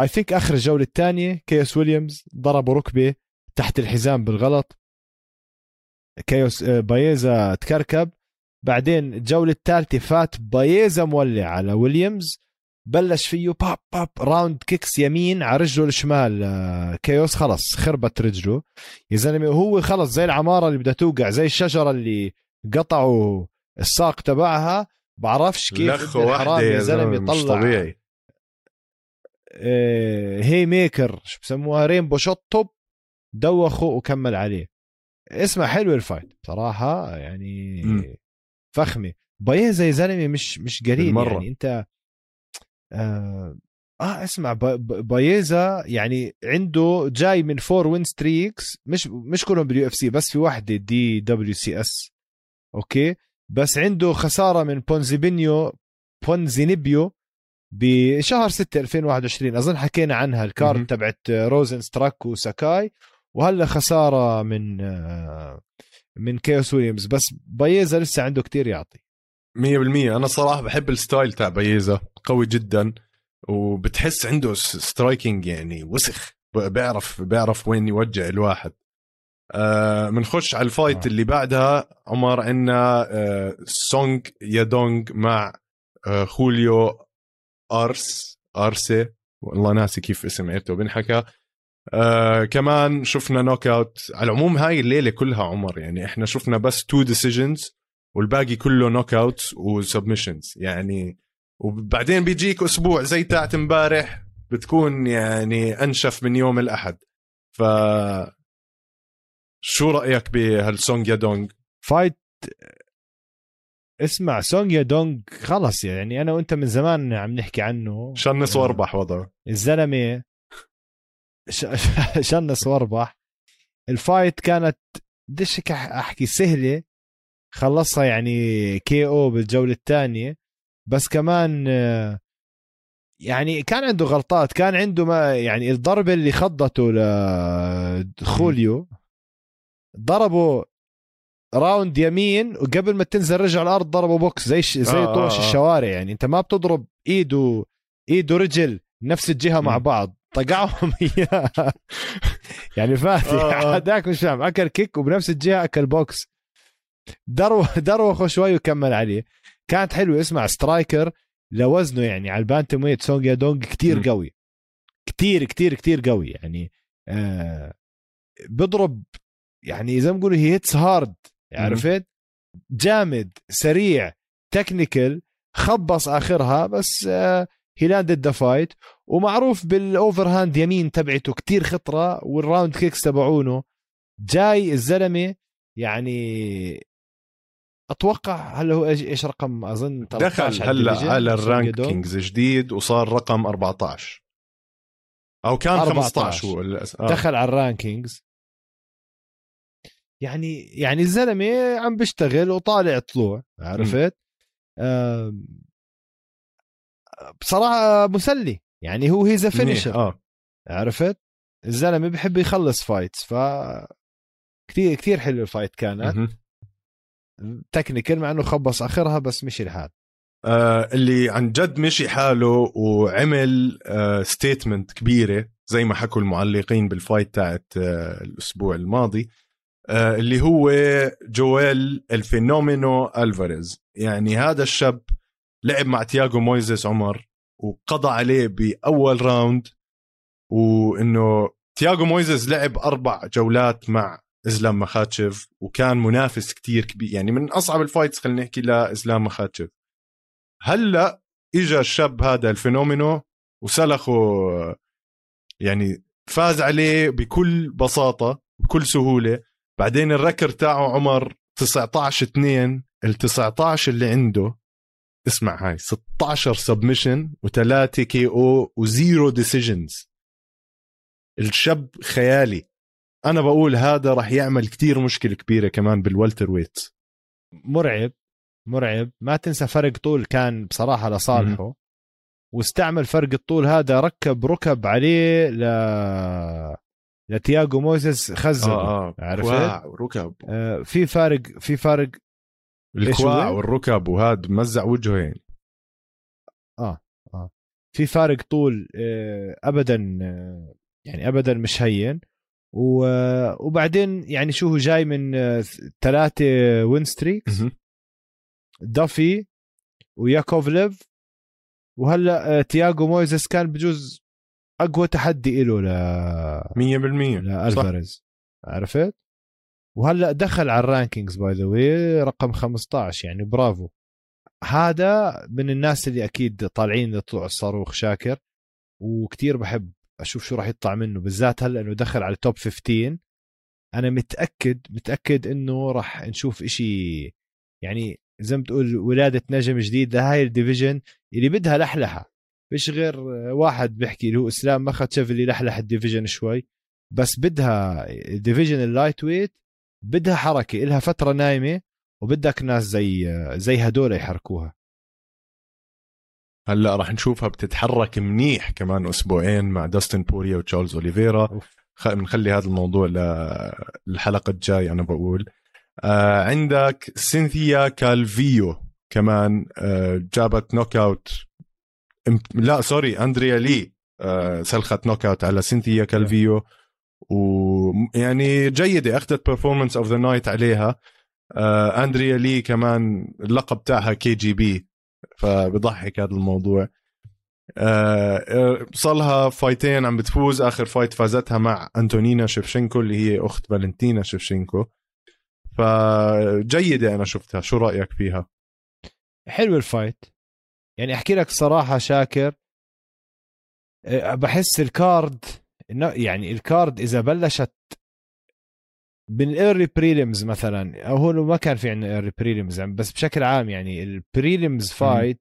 I think آخر الجوله الثانية كيوس ويليامز ضربوا ركبة تحت الحزام بالغلط. كيوس آه، بايزا تكركب. بعدين الجولة الثالثه فات بايزا مولع على ويليامز. بلش فيه باب باب round kicks يمين على رجله الشمال آه، كيوس خلص خربت رجله. يا زلمة وهو خلص زي العمارة اللي بدها توقع زي الشجرة اللي قطعوا الساق تبعها. بعرفش كيف لخ ابن الحرام واحدة يا زلمة مش طلع طبيعي. آه، haymaker شو بسموها rainbow shot توب دوخه وكمل عليه. اسمع حلو ال fight بصراحة يعني مم. فخمة. بايزا يا زلمة مش مش قليل. يعني انت آه, آه اسمع با- با- بايزا يعني عنده جاي من four win streaks مش مش كلهم بال UFC بس في واحدة DWCS أوكي؟ بس عنده خسارة من بونزيبينيو بونزينيبيو بشهر 6 2021 أظن حكينا عنها. ال card تبعت روزن ستراك وساكاي وهلا خسارة من آه، من كيوس ويليامز. بس بايزا لسه عنده كتير يعطي. 100% أنا صراحة بحب ال style تاع بيزا قوي جدا وبتحس عنده striking يعني وسخ. بيعرف بيعرف وين يوجع الواحد. آه بنخش على ال fight آه. آه. اللي بعدها عمر عندنا آه سونج يادونج مع آه خوليو أرس أرسي. والله ناسي كيف اسم عيلته بنحكى. آه كمان شفنا knockout على العموم هاي الليلة كلها عمر يعني إحنا شفنا بس two decisions والباقي كله knockout و submissions يعني وبعدين بيجيك أسبوع زي تاعت امبارح بتكون يعني أنشف من يوم الأحد. ف شو رأيك بهالسونج يادونج fight اسمع سونج يادونج خلص يعني. أنا وأنت من زمان عم نحكي عنه. شنس آه. وأربح وضعه؟ الزلمة. [laughs] ش- شنس وأربح؟ ال fight كانت بديش أحكي سهلة. خلصها يعني KO بالجولة الثانية بس كمان آه، يعني كان عنده غلطات كان عنده ما يعني الضربه اللي خضته لخوليو ضربه round يمين وقبل ما تنزل رجع على الأرض ضربه بوكس زي ش- زي آه، طوش آه، آه. الشوارع يعني أنت ما بتضرب ايده ايده رجل نفس الجهة مع. بعض طقعهم [laughs] اياها يعني فاتي آه، آه. هذاك مش فاهم أكل kick وبنفس الجهة أكل بوكس درو [laughs] دروخه شوي وكمل عليه. كانت حلوة. اسمع striker لوزنه يعني على ال bantamweight سونج دونج كتير. قوي. كتير كتير كتير قوي يعني. آه بضرب يعني زي ما he hits hard عرفت؟ جامد سريع technical خبص آخرها بس آه he ended the fight ومعروف بال overhand يمين تبعته كتير خطرة وال round kicks تبعونه. جاي الزلمة يعني أتوقع هلا هو إيش رقم؟ أظن 13 دخل هلا على. ال rankings جديد وصار رقم 14 أو كان 14. 15 هو آه. دخل على ال rankings. يعني يعني الزلمة عم بيشتغل وطالع طلوع عرفت؟ بصراحة مسلي. يعني هو he's finisher آه. عرفت؟ الزلمة بحب يخلص fights ف كثير كثير حلو ال fight كانت. technical مع إنه خبص آخرها بس مشي الحال آه اللي عن جد مشي حاله وعمل آه statement كبيرة زي ما حكوا المعلقين بال fight تاعت آه الأسبوع الماضي آه اللي هو جويل الفينومينو ألفاريز. يعني هذا الشاب لعب مع تياغو مويزيس عمر وقضى عليه بأول round وإنه تياغو مويزيس لعب أربع جولات مع إسلام مخاتشف وكان منافس كتير كبير. يعني من أصعب ال fights خلينا نحكي لاسلام مخاتشف. هلأ اجى الشاب هذا الفينومينو وسلخه يعني فاز عليه بكل بساطة بكل سهولة. بعدين ال record تاعه عمر 19 2 ال 19 اللي عنده اسمع هاي 16 submission و3 KO و zero decisions. الشاب خيالي. أنا بقول هذا راح يعمل كتير مشكلة كبيرة كمان بال welterweight. مرعب مرعب. ما تنسى فرق طول كان بصراحة لصالحه. واستعمل فرق الطول هذا ركب ركب عليه ل لتياجو مويسيس خزن آه آه. عرفت؟ كواع وركب. آه في فارق في فارق الكواع؟ والركب وهاد مزع وجهه يعني في فارق طول آه، ابدا آه، يعني ابدا مش هين. وبعدين يعني شو هو جاي من ثلاثة win streaks. دافي وياكوفليف. وهلا آه، تياجو مويزس كان بجوز أقوى تحدي له ل 100% صح. لالفاريز عرفت؟ وهلا دخل على ال rankings by the way رقم 15 يعني برافو. هذا من الناس اللي أكيد طالعين لطلوع الصاروخ شاكر وكتير بحب أشوف شو راح يطلع منه بالذات هلأ إنه دخل على ال top 15 أنا متأكد متأكد إنه راح نشوف إشي يعني زي ما بتقول ولادة نجم جديد لهاي ال division اللي بدها لحلحة. فيش غير واحد بيحكي اللي هو إسلام مخاتشف اللي لحلح ال division شوي. بس بدها ال division ال lightweight بدها حركة إلها فترة نايمة وبدك ناس زي زي هدول يحركوها. هلا راح نشوفها بتتحرك منيح كمان أسبوعين مع داستن بوريا وتشارلز أوليفيرا. بنخلي هذا الموضوع للحلقة الجاي أنا بقول. آه عندك سينثيا كالفيو كمان آه جابت knock out لا sorry أندريا لي آه سلخت knock out على سينثيا كالفيو. ويعني جيدة أخذت performance of the night عليها. آه أندريا لي كمان اللقب تاعها KGB. فبضحك هذا الموضوع. آه آه، صار فايتين عم بتفوز. آخر fight فازتها مع أنتونينا شفشنكو اللي هي أخت فالنتينا شفشنكو فجيدة أنا شفتها. شو رأيك فيها؟ حلو ال fight. يعني أحكي لك صراحة شاكر. أه، بحس ال card يعني ال card إذا بلشت بال early prelims مثلا أو هو ما كان في عندنا early prelims بس بشكل عام يعني ال prelims fight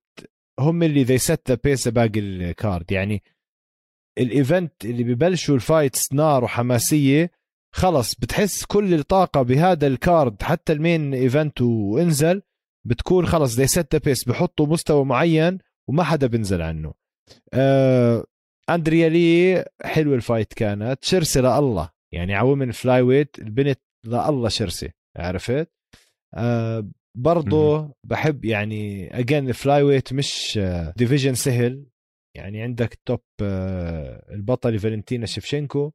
هم اللي they set pace باقي ال card يعني ال event اللي ببلشوا ال fights نار وحماسية خلص بتحس كل الطاقة بهذا ال card حتى ال main event وانزل بتكون خلص they set pace بحطوا مستوى معين وما حدا بنزل عنه. آه أندريا لي حلوة ال fight كانت شرسه لله. يعني women flyweight البنت لله شرسه عرفت؟ آه برضه بحب يعني again ال flyweight مش division سهل. يعني عندك top آه البطلة فالنتينا شفشنكو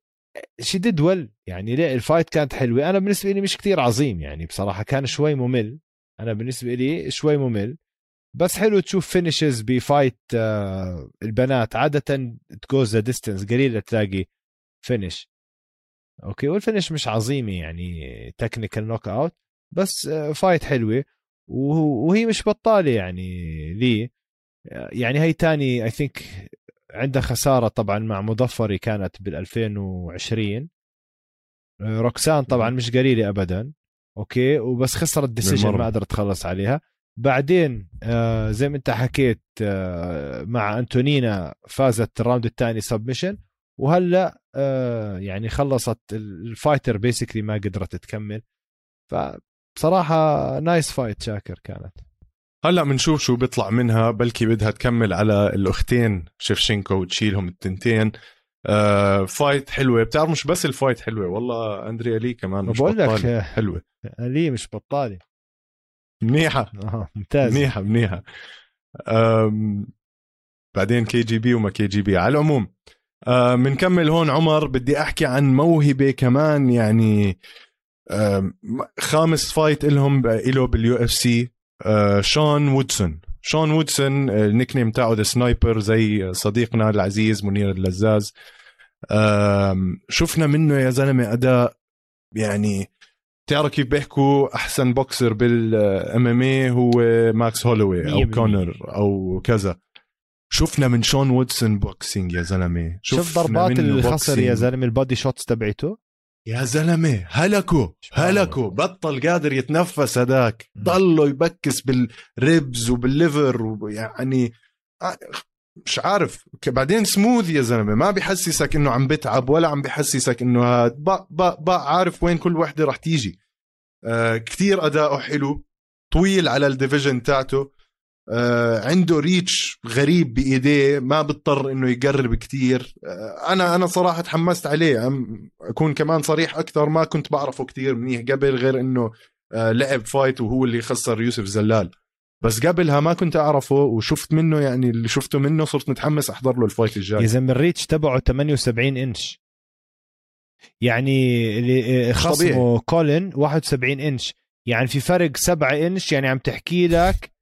she did well يعني ليه؟ ال fight كانت حلوة. أنا بالنسبة لي مش كتير عظيم يعني بصراحة كان شوي ممل. أنا بالنسبة لي شوي ممل. بس حلو تشوف finishes ب fight آه، البنات. عادة it goes distance قليل تلاقي finish okay وال finish مش عظيمه يعني technical knock out بس آه، fight حلوة وهو- وهي مش بطالة يعني لي يعني هي تاني I think عندها خسارة طبعا مع مودافيري كانت بال 2020 آه، روكسان طبعا مش قليلة ابدا. okay وبس خسرت decision. ما قدرت تخلص عليها. بعدين آه زي ما أنت حكيت آه مع أنتونينا فازت ال round الثاني submission وهلأ آه يعني خلصت ال fighter basically ما قدرت تكمل. فبصراحة nice fight شاكر كانت. هلأ بنشوف شو بيطلع منها بلكي بدها تكمل على الأختين شفشنكو وتشيلهم التنتين. آه fight حلوة. بتعرف مش بس ال fight حلوة والله أندريا لي كمان مش بقول لك [laughs] حلوة. لي مش بطالة. منيحة. آه ممتاز. منيحة منيحة. بعدين كي جي بي وما كي جي بي. على العموم بنكمل هون عمر بدي أحكي عن موهبة كمان يعني أم، خامس fight لهم له بال UFC شون وودسون. شون وودسون ال nickname تاعه the sniper زي صديقنا العزيز منير اللزاز. شفنا منه يا زلمة أداء يعني تعرف كيف بيحكوا؟ أحسن boxer بال MMA هو ماكس هولوي أو 100%. كونر أو كذا. شفنا من شون وودسون boxing يا زلمة. شوف ضربات الخصر يا. زلمة ال body shots تبعته يا زلمة هلكوا هلكوا. بطل قادر يتنفس هداك. ضله يبكس بال ribs وبال liver ويعني مش عارف. بعدين سموث يا زلمة ما بحسسك إنه عم بتعب ولا عم بحسسك إنه هاد با با با عارف وين كل وحدة رح تيجي. آه كثير أداؤه حلو طويل على ال division تاعته. آه عنده reach غريب بإيديه ما بيضطر إنه يقرب كتير. آه أنا أنا صراحة تحمست عليه. أكون كمان صريح أكثر ما كنت بعرفه كتير منيح قبل غير إنه آه لعب fight وهو اللي خسر يوسف زلال. بس قبلها ما كنت أعرفه وشفت منه يعني اللي شفته منه صرت متحمس أحضر له ال fight يا الجاي زلمة ال reach تبعه 78 انش يعني خصمه. كولن 71 انش يعني في فرق 7 انش يعني عم تحكي لك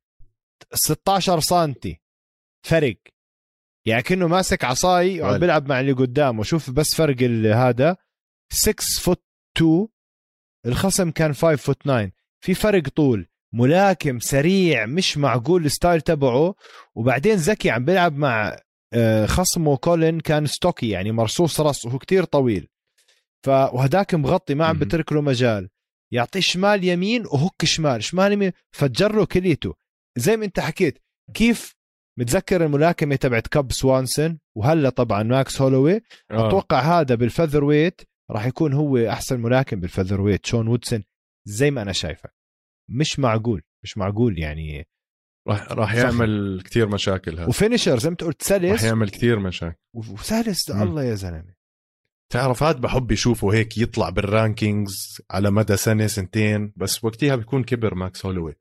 16 سنتي. فرق. يعني كأنه ماسك عصاي وعم. بيلعب مع اللي قدامه. شوف بس فرق هذا. 6 foot 2 الخصم كان 5 foot 9 في فرق طول. ملاكم سريع مش معقول ال style تبعه. وبعدين ذكي عم بيلعب مع آه، خصمه كولين كان stocky يعني مرصوص رص وهو كتير طويل. ف وهداك مغطي ما عم. بترك له مجال. يعطيه شمال يمين و hook شمال. شمال يمين فجر له كليته. زي ما انت حكيت كيف متذكر الملاكمة تبعت كاب سوانسون وهلا طبعا ماكس هولوي. آه. أتوقع هذا بال featherweight راح يكون هو أحسن ملاكم بال featherweight شون وودسون زي ما أنا شايفه. مش معقول مش معقول يعني. راح راح صح. يعمل كتير مشاكل هذا. و finisher زي ما انت قلت راح سلس يعمل كتير مشاكل. وسلس. الله يا زلمة. تعرف هاد بحب يشوفه هيك يطلع بال rankings على مدى سنة سنتين بس وقتها بيكون كبر ماكس هولوي.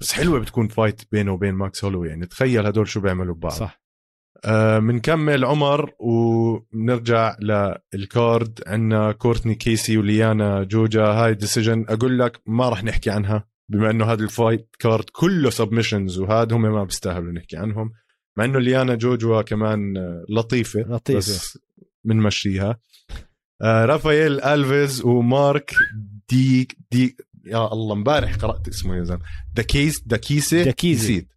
بس حلوة بتكون fight بينه وبين ماكس هولوي يعني تخيل هدول شو بيعملوا ببعض. صح. آه منكمل عمر ونرجع لل card عندنا كورتني كيسي وليانا جوجا هاي decision أقول لك ما راح نحكي عنها بما إنه هذا ال fight card كله submissions وهذا هم ما بيستاهلوا نحكي عنهم. مع إنه ليانا جوجوا كمان آه، لطيفة لطيفة. بس بنمشيها آه رافائيل ألفيز ومارك دي دي يا الله امبارح قرأت اسمه يا زلمة. داكيس داكيسه داكيزي. نسيت.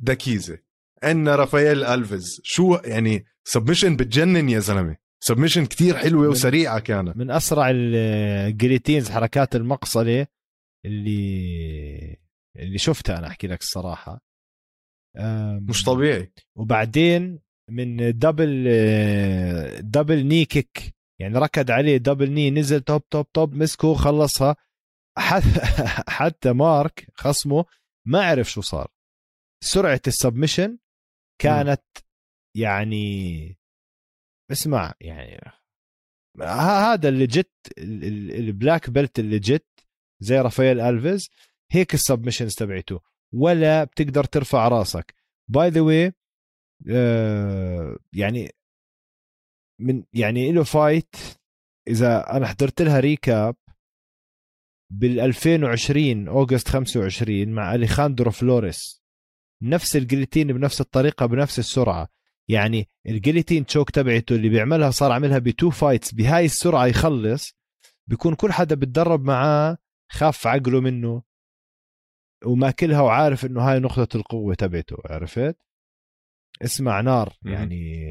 داكيزه عندنا رافائيل ألفيز. شو يعني submission بتجنن يا زلمة. submission كتير حلوة وسريعة كانت. من أسرع ال guillotines حركات المقصله اللي اللي شفتها أنا أحكي لك الصراحة. مش طبيعي. وبعدين من double double knee kick يعني ركض عليه double knee نزل توب توب توب مسكه خلصها. حتى [laughs] حتى مارك خصمه ما عرف شو صار. سرعة ال submission كانت يعني اسمع يعني هذا اللي جت ال- ال- ال black belt اللي جت زي رافائيل ألفيز. هيك ال submissions تبعته. ولا بتقدر ترفع راسك. by the way يعني من يعني له fight إذا أنا حضرت لها recap بال 2020 August 25 مع أليخاندرو فلوريس. نفس ال guillotine بنفس الطريقة بنفس السرعة. يعني ال guillotine choke تبعته اللي بيعملها صار عملها ب two fights بهاي السرعة يخلص بيكون كل حدا بتدرب معاه خاف عقله منه وماكلها وعارف إنه هاي نقطة القوة تبعته عرفت؟ اسمع نار. يعني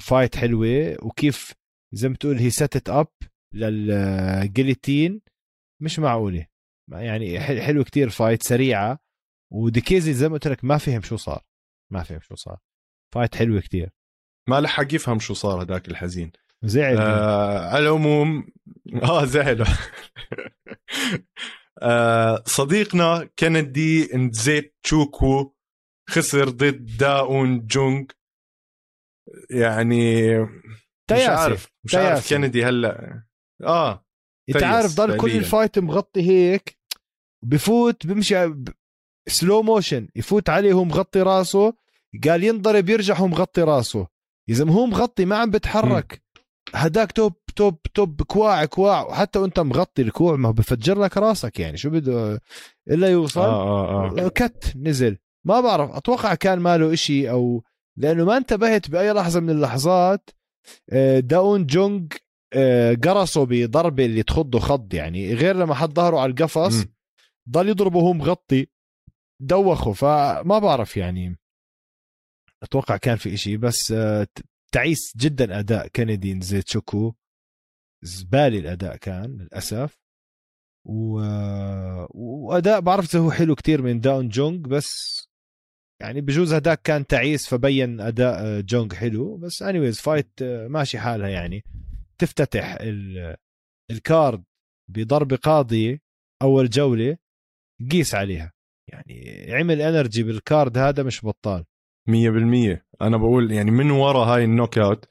fight حلوة وكيف زي ما تقول he set up لل guillotine مش معقولة. يعني حل- حلو كتير fight سريعة. وديكيزي زي ما قلت لك ما فهم شو صار ما فهم شو صار. fight حلوة كتير. ما لحق يفهم شو صار هداك الحزين. زعل. آه. على العموم آه زعلوا [laughs] آه صديقنا كندي نزيت تشوكو خسر ضد داون جونغ. يعني مش. عارف مش عارف تياسة. كندي هلا آه إنت عارف ضل كل. الفايت مغطي هيك بفوت بمشي slow motion يفوت عليه هو مغطي راسه قال ينضرب يرجع هو مغطي راسه يا زلمه هو مغطي ما عم بتحرك هداك توب توب توب كواع كواع وحتى وأنت مغطي الكوع ما بفجر لك راسك يعني شو بده إلا يوصل آه آه آه كت نزل ما بعرف أتوقع كان ماله إشي أو لأنه ما انتبهت بأي لحظة من اللحظات آه، داون جونج آه، قرصه بضربة اللي تخضه خض يعني غير لما حط ظهره على القفص. ضل يضربه وهو مغطي دوخه. فما بعرف يعني أتوقع كان في إشي بس آه، تعيس جدا أداء كندي نزيت شوكو زبالي الأداء كان للأسف. و... وأداء بعرف هو حلو كتير من داون جونج بس يعني بجوز هداك كان تعيس فبين أداء آه، جونج حلو. بس anyways fight آه، ماشي حالها يعني. تفتتح ال card بضربه قاضيه أول جولة قيس عليها. يعني عمل energy بال card هذا مش بطال. مية بالمية. أنا بقول يعني من ورا هاي ال knockout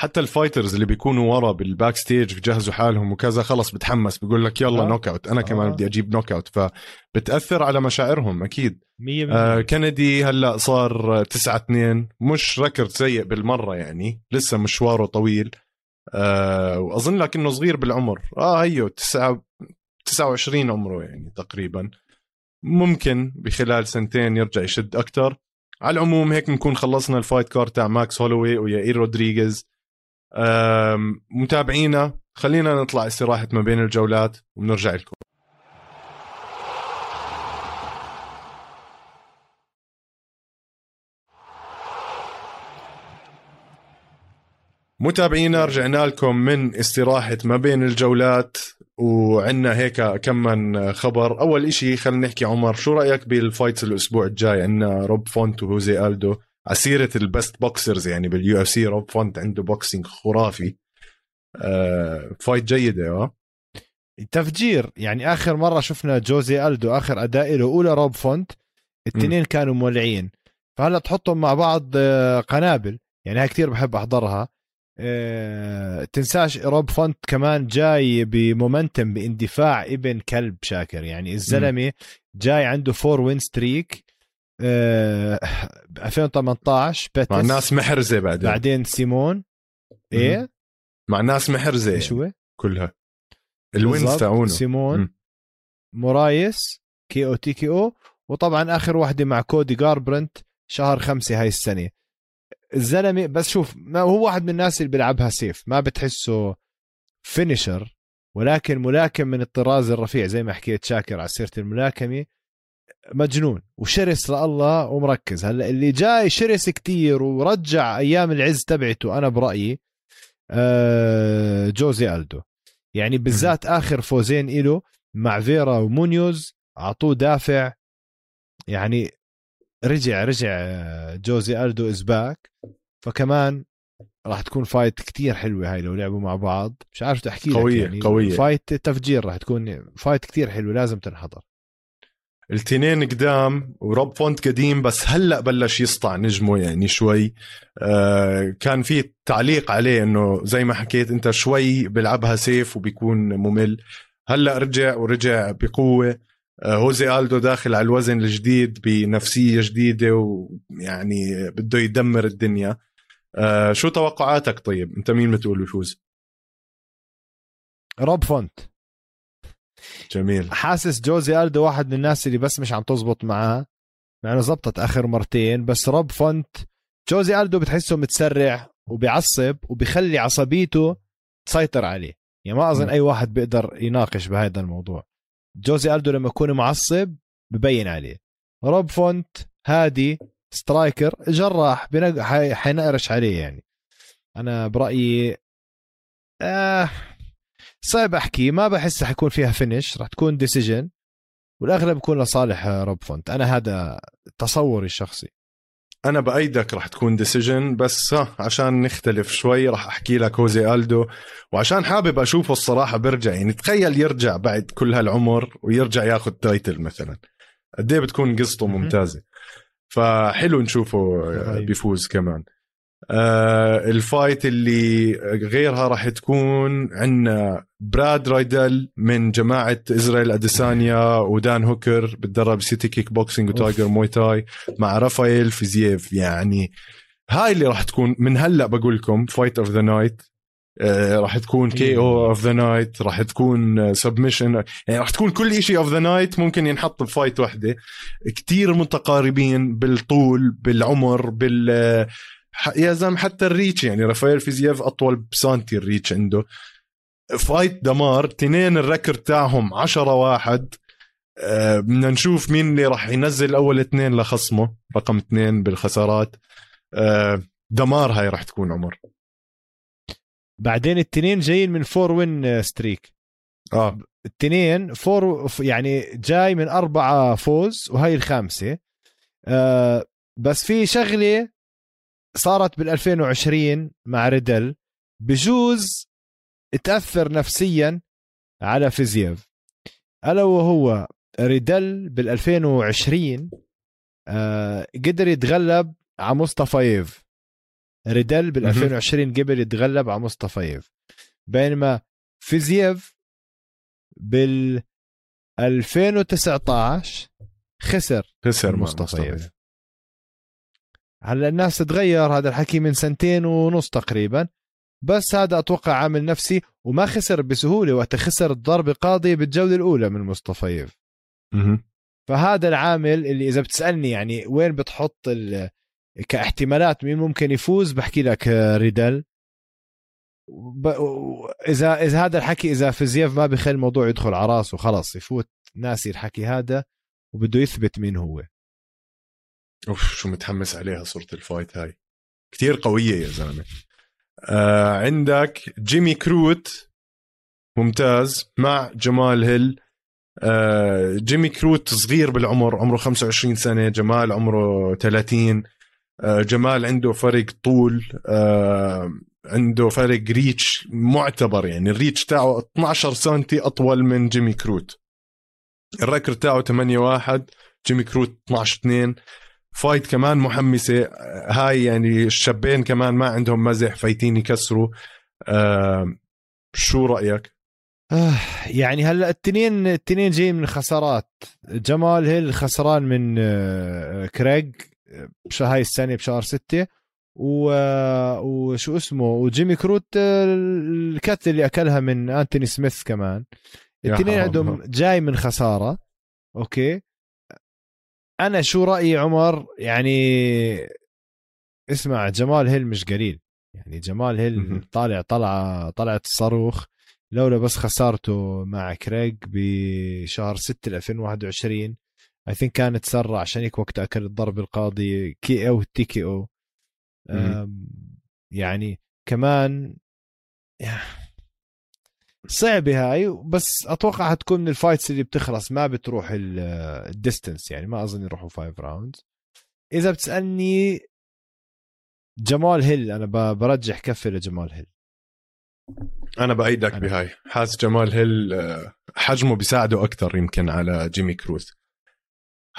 حتى ال fighters اللي بيكونوا ورا بال backstage بجهزوا حالهم وكذا خلص بتحمس بيقول لك يلا آه. knockout أنا كمان آه. بدي أجيب knockout فبتأثر على مشاعرهم أكيد. 100% آه كندي هلأ صار 9 2 مش record سيء بالمرة يعني لسه مشواره طويل. آه وأظن لك انه صغير بالعمر. آه هيو 9 29 عمره يعني تقريبا. ممكن بخلال سنتين يرجع يشد أكثر على العموم هيك نكون خلصنا ال fight card تاع ماكس هولوي ويائير رودريغيز. متابعينا خلينا نطلع استراحة ما بين الجولات ونرجع لكم. متابعينا رجعنا لكم من استراحة ما بين الجولات وعندنا هيك كم من خبر. أول إشي خلينا نحكي عمر شو رأيك بال fights الأسبوع الجاي؟ عندنا روب فونت وهوزي ألدو. على سيرة ال best boxers يعني بال UFC روب فونت عنده boxing خرافي. آه fight جيدة آه. تفجير يعني آخر مرة شفنا جوزي ألدو آخر أداء له أولى روب فونت الاثنين كانوا مولعين. فهلا تحطهم مع بعض آه، قنابل. يعني هاي كثير بحب أحضرها. أه تنساش روب فونت كمان جاي ب momentum باندفاع ابن كلب شاكر. يعني الزلمة جاي عنده four win streak أه 2018 بيتس. مع ناس محرزة بعدين. بعدين سيمون. إيه؟ مع ناس محرزة إيش هو؟ كلها. ال wins تاعونه. سيمون م. مورايس KO TKO وطبعا آخر واحدة مع كودي جاربرانت شهر خمسة هاي السنة. الزلمة بس شوف ما هو واحد من الناس اللي بيلعبها safe ما بتحسه finisher ولكن ملاكم من الطراز الرفيع زي ما حكيت شاكر على سيرة الملاكمة. مجنون. وشرس لله ومركز. هلا اللي جاي شرس كتير ورجع أيام العز تبعته أنا برأيي آه، جوزي ألدو. يعني بالذات آخر فوزين إله مع فيرا ومونيوز أعطوه دافع. يعني رجع رجع آه، جوزي ألدو is back فكمان راح تكون fight كتير حلوة هاي لو لعبوا مع بعض. مش عارف تحكي قوية يعني قوية. fight تفجير راح تكون fight كتير حلوة لازم تنحضر. التنين قدام وروب فونت قديم بس هلأ بلش يسطع نجمه يعني شوي. آه كان في تعليق عليه إنه زي ما حكيت أنت شوي بيلعبها safe وبيكون ممل. هلأ رجع ورجع بقوة. آه هوزي ألدو داخل على الوزن الجديد بنفسية جديدة ويعني بده يدمر الدنيا. آه شو توقعاتك طيب؟ أنت مين بتقول بيفوز روب فونت. جميل. حاسس جوزي ألدو واحد من الناس اللي بس مش عم تزبط معاه مع إنه زبطت آخر مرتين بس روب فونت جوزي ألدو بتحسه متسرع وبيعصب وبيخلي عصبيته تسيطر عليه. يعني ما أظن م. أي واحد بيقدر يناقش بهذا الموضوع. جوزي ألدو لما يكون معصب ببين عليه. روب فونت هادي striker جراح حينقرش عليه يعني. أنا برأيي آه صعب أحكي ما بحس حيكون فيها finish راح تكون decision والأغلب بيكون لصالح روب فونت. أنا هذا تصوري الشخصي. أنا بأيدك راح تكون decision بس ها عشان نختلف شوي راح أحكي لك هوزي ألدو. وعشان حابب أشوفه الصراحة برجع يعني تخيل يرجع بعد كل هالعمر ويرجع ياخذ title مثلا. قد إيه بتكون قصته ممتازة. فحلو نشوفه بيفوز كمان. آه ال fight اللي غيرها راح تكون عندنا براد رايدل من جماعة إسرائيل أديسانيا ودان هوكر بتدرب City Kickboxing و Tiger Muay Thai مع رافائيل فيزييف. يعني هاي اللي راح تكون من هلأ بقول لكم fight of the night راح تكون KO of the night راح تكون submission يعني راح تكون كل شيء of the night ممكن ينحط ب fight واحدة كتير متقاربين بالطول بالعمر بال يا زلمة حتى ال reach يعني رافائيل فيزييف أطول بسانتي ال reach عنده. fight دمار تنين ال record تاعهم عشرة واحد. آه، بدنا نشوف مين اللي راح ينزل أول اثنين لخصمه رقم اثنين بالخسارات. آه، دمار هاي راح تكون عمر. بعدين التنين جايين من four win streak؟ آه. التنين four يعني جاي من أربعة فوز وهي الخامسة. آه بس في شغلة صارت بال 2020 مع ريدل بجوز تأثر نفسيا على فيزييف. ألا وهو ريدل بال 2020 آه قدر يتغلب على مصطفى ريدل بال 2020 قبل يتغلب على مصطفى بينما فيزييف بال 2019 خسر خسر مصطفى هلا الناس تغير هذا الحكي من سنتين ونص تقريبا. بس هذا أتوقع عامل نفسي وما خسر بسهولة وقت خسر الضربة قاضيه بالجولة الأولى من مصطفيف فهذا العامل اللي إذا بتسألني يعني وين بتحط كاحتمالات مين ممكن يفوز بحكي لك ريدل. إذا إذا هذا الحكي إذا فيزييف ما بخلي الموضوع يدخل على راسه خلص يفوت ناسي الحكي هذا وبده يثبت مين هو. أوف شو متحمس عليها صورة ال fight هاي. كتير قوية يا زلمة. آه عندك جيمي كروت ممتاز مع جمال هيل. آه جيمي كروت صغير بالعمر عمره 25 سنة جمال عمره 30 آه جمال عنده فرق طول. آه عنده فرق reach معتبر يعني ال reach تاعه 12 سم أطول من جيمي كروت. ال record تاعه 8 1 جيمي كروت 12 2 fight كمان محمسة. هاي يعني الشابين كمان ما عندهم مزح فايتين يكسروا. آه شو رأيك؟ آه يعني هلا التنين التنين جايين من خسارات. جمال هيل خسران من آه كريج هاي السنة بشهر ستة. و... وشو اسمه؟ وجيمي كروت القتلة اللي أكلها من أنتوني سميث كمان. الاثنين عندهم جاي من خسارة. أوكي؟ أنا شو رأيي عمر؟ يعني اسمع جمال هيل مش قليل. يعني جمال هيل طالع طلعه طلعت الصاروخ. لولا بس خسارته مع كريج بشهر 6 2021 I think كان تسرع عشان هيك وقت أكل الضرب القاضي KO TKO. يعني كمان صعبة هاي بس أتوقع حتكون من ال fights اللي بتخلص ما بتروح ال distance يعني ما أظن يروحوا five rounds إذا بتسألني جمال هيل أنا برجح كفة جمال هيل. أنا بأيدك أنا. بهاي. حاس جمال هيل آه، حجمه بيساعده أكثر يمكن على جيمي كروت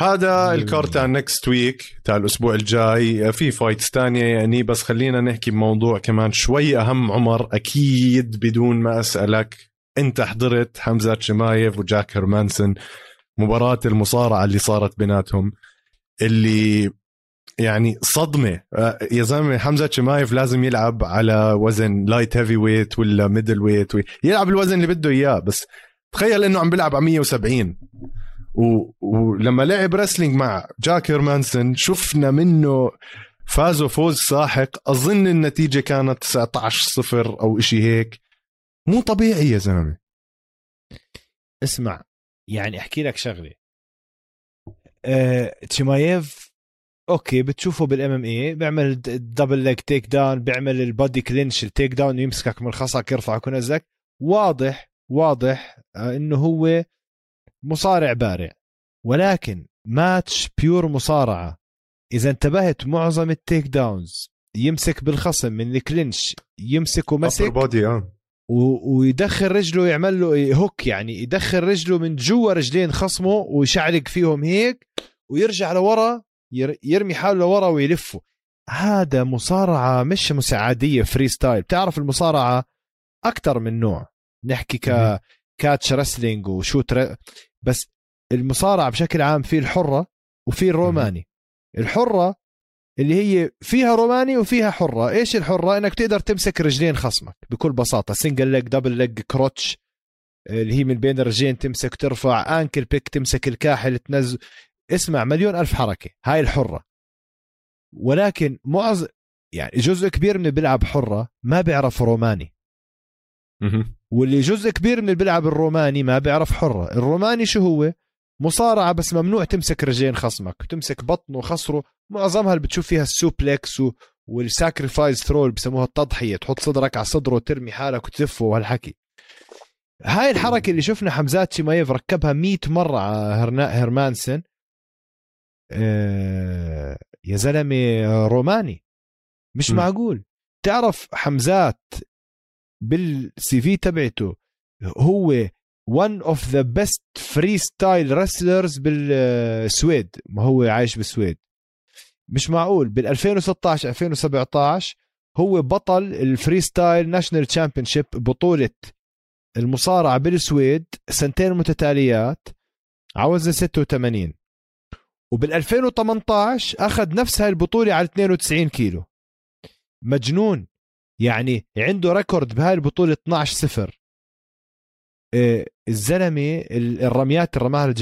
هذا ال card تاع next week تاع الأسبوع الجاي. في fights تانية يعني بس خلينا نحكي بموضوع كمان شوي أهم. عمر أكيد بدون ما أسألك أنت حضرت حمزة شمايف وجاك هرمانسون مباراة المصارعة اللي صارت بيناتهم اللي يعني صدمة. يا زلمة حمزة شمايف لازم يلعب على وزن light heavyweight ولا middleweight يلعب الوزن اللي بده إياه بس تخيل إنه عم بيلعب على 170 ولما لعب wrestling مع جاك هيرمانسون شفنا إنه فازوا فوز ساحق. أظن النتيجة كانت 19 صفر أو إشي هيك. مو طبيعي يا زلمة. اسمع يعني أحكي لك شغلة. أه... تشيمايف okay بتشوفه بال MMA بيعمل double leg takedown بيعمل ال body clinch ال takedown يمسكك من خصرك يرفعك وينزلك واضح واضح آه، إنه هو مصارع بارع. ولكن match pure مصارعة. إذا انتبهت معظم ال takedowns يمسك بالخصم من ال clinch يمسك ومسك body آه. ويدخل رجله يعمل له hook يعني يدخل رجله من جوا رجلين خصمه ويشعلق فيهم هيك ويرجع لورا يرمي حاله لورا ويلفه. هذا مصارعة مش مصارعة عادية freestyle بتعرف المصارعة أكثر من نوع. نحكي ك catch wrestling و shoot r... بس المصارعة بشكل عام في الحرة وفي الروماني. الحرة اللي هي فيها روماني وفيها حرة. إيش الحرة؟ إنك تقدر تمسك رجلين خصمك بكل بساطة. single leg double leg crotch اللي هي من بين الرجلين تمسك ترفع ankle pick تمسك الكاحل تنزل اسمع مليون ألف حركة. هاي الحرة. ولكن معظم يعني جزء كبير من بيلعب حرة ما بيعرف روماني. واللي جزء كبير من اللي بيلعب الروماني ما بيعرف حره. الروماني شو هو؟ مصارعة بس ممنوع تمسك رجلين خصمك. تمسك بطنه وخصره. معظمها اللي بتشوف فيها ال suplex. وال sacrifice throw اللي بسموها التضحية. تحط صدرك على صدره وترمي حالك وتلفه وهالحكي. هاي الحركة اللي شفنا حمزات شيمايف ركبها 100 مرة على هرنا هرمانسن. آه يا زلمة روماني. مش م. معقول. تعرف حمزات بال CV تبعته. هو one of the best freestyle wrestlers بالسويد. ما هو عايش بالسويد. مش معقول. بال 2016 2017 هو بطل ال freestyle national championship بطولة المصارعة بالسويد سنتين متتاليات ع وزن 86 وبال 2018 أخذ نفس هاي البطولة على 92 كيلو. مجنون. يعني عنده record بهاي البطولة 12 صفر. إيه الزلمة الرميات اللي رماها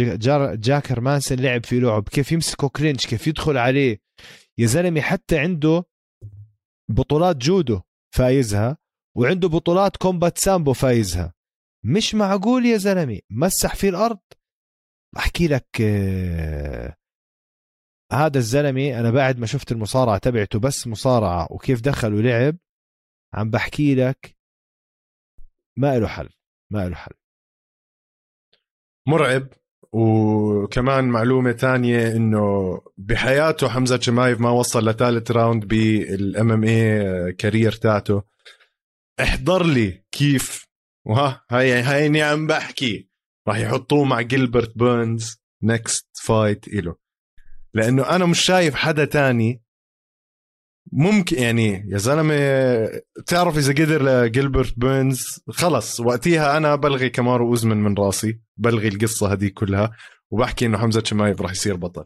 جاك هرمانسن لعب في لعب كيف يمسكه clinch كيف يدخل عليه. يا زلمة حتى عنده بطولات جودو فايزها وعنده بطولات combat sambo فايزها. مش معقول يا زلمة؟ مسح في الأرض؟ أحكي لك آه هذا الزلمة أنا بعد ما شفت المصارعة تبعته بس مصارعة وكيف دخل ولعب عم بحكي لك ما له حل ما له حل. مرعب وكمان معلومة تانية إنه بحياته حمزة شمايف ما وصل لثالث round بال MMA career تاعته. احضر لي كيف وها هاي هيني عم بحكي. راح يحطوه مع جيلبرت بيرنز next fight إله. لأنه أنا مش شايف حدا تاني ممكن يعني يا زلمة تعرف إذا قدر لجيلبرت بيرنز خلص وقتها أنا بلغي كمارو اوزمن من راسي بلغي القصة هذه كلها وبحكي إنه حمزة شمايف راح يصير بطل.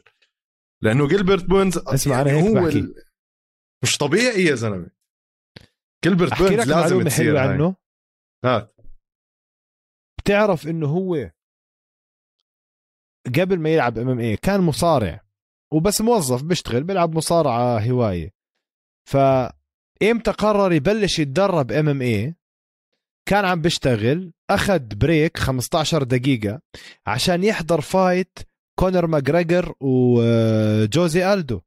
لأنه جيلبرت بيرنز اسمع يعني أنا هيك هو بحكي. مش طبيعي يا زلمة. جيلبرت بيرنز لازم تصير عنه. هات بتعرف إنه هو قبل ما يلعب MMA كان مصارع وبس موظف بيشتغل بيلعب مصارعة هواية. فإمتى قرر يبلش يتدرب MMA كان عم بيشتغل أخذ break 15 دقيقة عشان يحضر fight كونر ماجريجر وجوزي ألدو.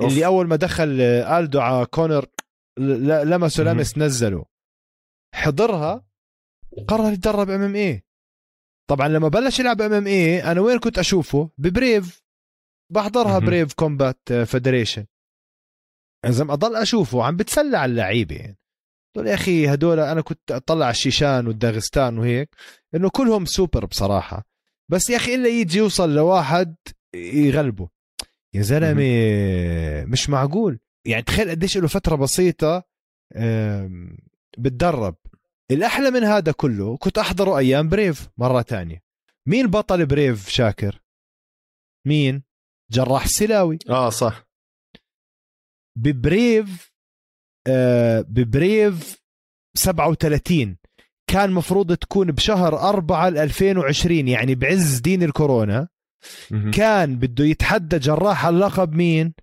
أوف. اللي أول ما دخل ألدو على كونر لمسه لمس نزله. حضرها قرر يتدرب MMA طبعا لما بلش يلعب MMA أنا وين كنت أشوفه؟ ب Brave. بحضرها Brave Combat Federation. إذا أضل أشوفه عم بتسلى على اللعيبة. يعني قلت يا أخي هدول أنا كنت أطلع على الشيشان والداغستان وهيك إنه كلهم سوبر بصراحة. بس يا أخي إلا يجي يوصل لواحد يغلبه. يا زلمة مش معقول. يعني تخيل قديش له فترة بسيطة بتدرب. الأحلى من هذا كله كنت أحضره أيام بريف مرة تانية. مين بطل بريف شاكر؟ مين؟ جراح السلاوي آه صح. ببريف آه ببريف 37 كان مفروض تكون بشهر 4 2020 يعني بعز دين الكورونا. كان بده يتحدى جراح اللقب مين؟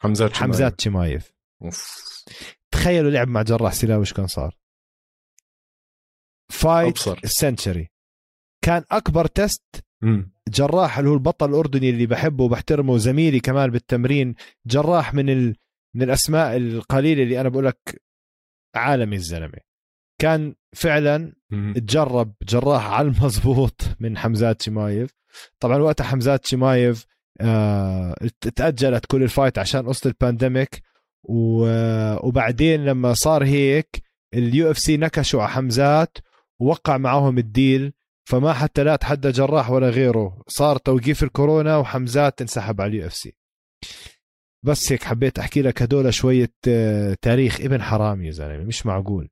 حمزات شمايف حمزات شمايف تخيلوا لعب مع جراح سلاوي كان صار؟ فايت السنتشري كان أكبر تست جراح اللي هو البطل الأردني اللي بحبه وبحترمه زميلي كمان بالتمرين جراح من ال... من الأسماء القليلة اللي أنا بقول لك عالمي الزلمة. كان فعلا تجرب جراح على المضبوط من حمزات شمايف. طبعا وقتها حمزات شمايف آه تأجلت كل ال fight عشان قصة ال pandemic. و... وبعدين لما صار هيك ال UFC نكشوا على حمزات ووقع معاهم ال deal. فما حتى لا تحدى جراح ولا غيره. صار توقيف الكورونا وحمزات انسحب على ال UFC. بس هيك حبيت أحكي لك هدول شوية آه، تاريخ ابن حرام يا زلمة مش معقول.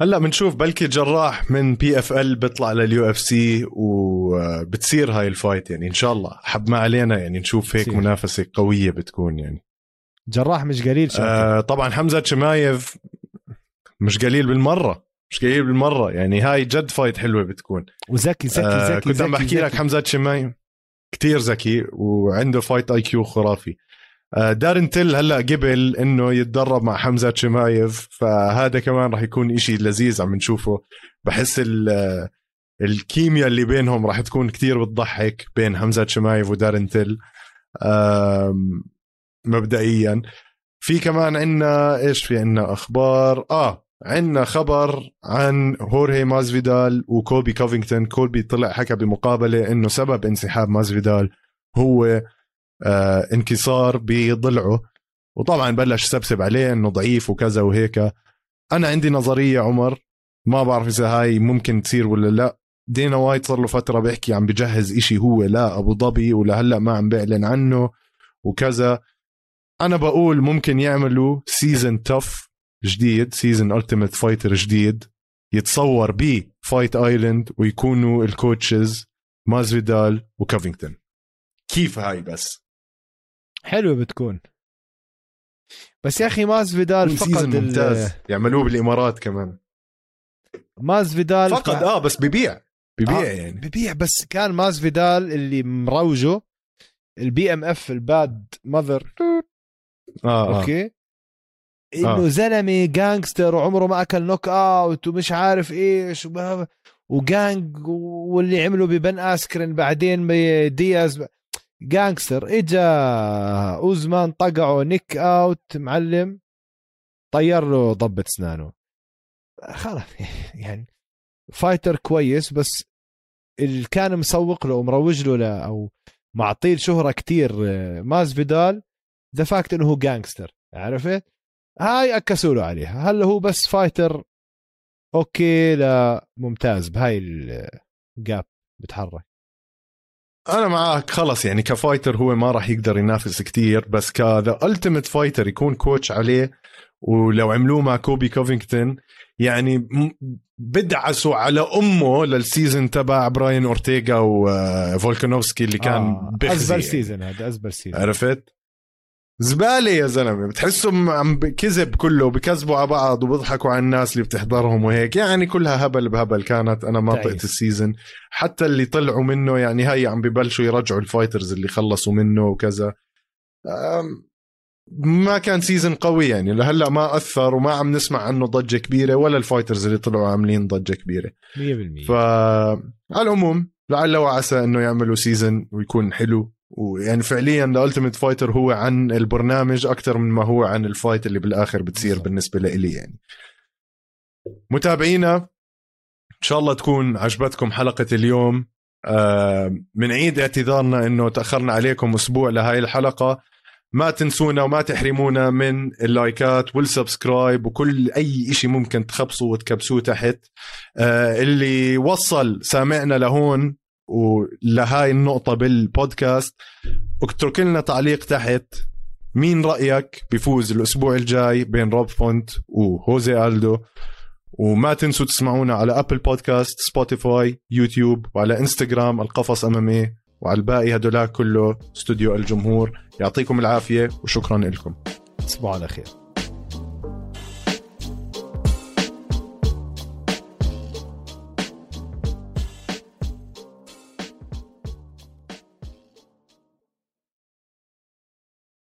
هلأ بنشوف بلكي جراح من PFL بيطلع لل UFC وبتصير هاي ال fight يعني إن شاء الله. حب ما علينا يعني نشوف هيك سير. منافسة قوية بتكون يعني. جراح مش قليل شاكر. آه طبعا حمزة شمايف مش قليل بالمرة. مش قليل بالمرة. يعني هاي جد fight حلوة بتكون. وذكي ذكي آه ذكي كنت عم بحكي لك حمزة شمايف كتير ذكي وعنده fight IQ خرافي. آه، دارن تل هلأ قبل إنه يتدرب مع حمزة شمايف فهذا كمان راح يكون إشي لذيذ عم نشوفه. بحس الكيمياء اللي بينهم راح تكون كتير بتضحك بين حمزة شمايف ودارن تل مبدئيا. في كمان عندنا إيش؟ في عندنا أخبار. آه عندنا خبر عن هورهي مازفيدال وكوبي كوفينغتون. كوبي طلع حكى بمقابلة إنه سبب انسحاب مازفيدال هو آه انكسار بضلعه. وطبعا بلش يسبسب عليه إنه ضعيف وكذا وهيك. أنا عندي نظرية عمر ما بعرف إذا هاي ممكن تصير ولا لا. دينا وايت صار له فترة بيحكي عم بجهز إشي هو لأبو ظبي ولهلا ما عم بيعلن عنه وكذا. أنا بقول ممكن يعملوا season TUF جديد season Ultimate Fighter جديد يتصور ب Fight Island ويكونوا ال coaches مازفيدال وكافينغتون. كيف هاي بس؟ حلوة بتكون. بس يا أخي ماز فيدال فقد ممتاز. يعملوه بالإمارات كمان. ماز فيدال فقد آه بس ببيع. ببيع آه يعني. ببيع بس كان ماز فيدال اللي مروجه البي ام اف الباد ماذر آه أوكي؟ آه. إنه آه. زلمة جانجستر وعمره ما أكل نوك اوت ومش عارف إيش وجانج واللي عمله ببن آسكرين بعدين بدياز جانجستر إجا أوزمان طقعه نيك اوت معلم. طير له ضبة اسنانه خلاص [laughs] يعني فايتر كويس بس اللي كان مسوق له ومروج له لا أو معطيه شهرة كتير ماز فيدال ذا فاكت إنه هو جانجستر عرفت؟ هاي اكسوا له عليها هل هو بس فايتر أوكي لا ممتاز بهاي ال jab بتحرك أنا معك خلص يعني ك fighter هو ما راح يقدر ينافس كتير بس كذا Ultimate Fighter يكون coach عليه ولو عملوه مع كوبي كوفينغتون يعني بدعسوا على أمه لل season تبع براين أورتيغا وفولكانوفسكي اللي كان آه. أزبل يعني. season هذا أزبل season عرفت؟ زبالة يا زلمة. بتحسهم عم كذب كله بكذبوا على بعض وبيضحكوا على الناس اللي بتحضرهم وهيك. يعني كلها هبل بهبل كانت. أنا ما طقت ال season حتى اللي طلعوا منه يعني هاي عم ببلشوا يرجعوا ال fighters اللي خلصوا منه وكذا. ما كان season قوي يعني. لهلأ ما أثر وما عم نسمع عنه ضجة كبيرة ولا ال fighters اللي طلعوا عاملين ضجة كبيرة. 100% فعلى العموم لعل وعسى إنه يعملوا season ويكون حلو. ويعني فعليا ال Ultimate Fighter هو عن البرنامج أكثر من ما هو عن ال fight اللي بالآخر بتصير. بالنسبة لي يعني. متابعينا إن شاء الله تكون عجبتكم حلقة اليوم. بنعيد آه اعتذارنا إنه تأخرنا عليكم أسبوع لهاي الحلقة. ما تنسونا وما تحرمونا من اللايكات وال subscribe وكل أي شيء ممكن تخبصوا وتكبسوه تحت. آه اللي وصل سامعنا لهون ولهاي النقطة بالبودكاست اترك لنا تعليق تحت. مين رأيك بيفوز الأسبوع الجاي بين روب فونت وهوزي ألدو؟ وما تنسوا تسمعونا على أبل بودكاست سبوتيفاي يوتيوب وعلى إنستغرام القفص MMA وعلى الباقي هدولاك كله استوديو الجمهور. يعطيكم العافية وشكرا لكم. تصبحوا على خير.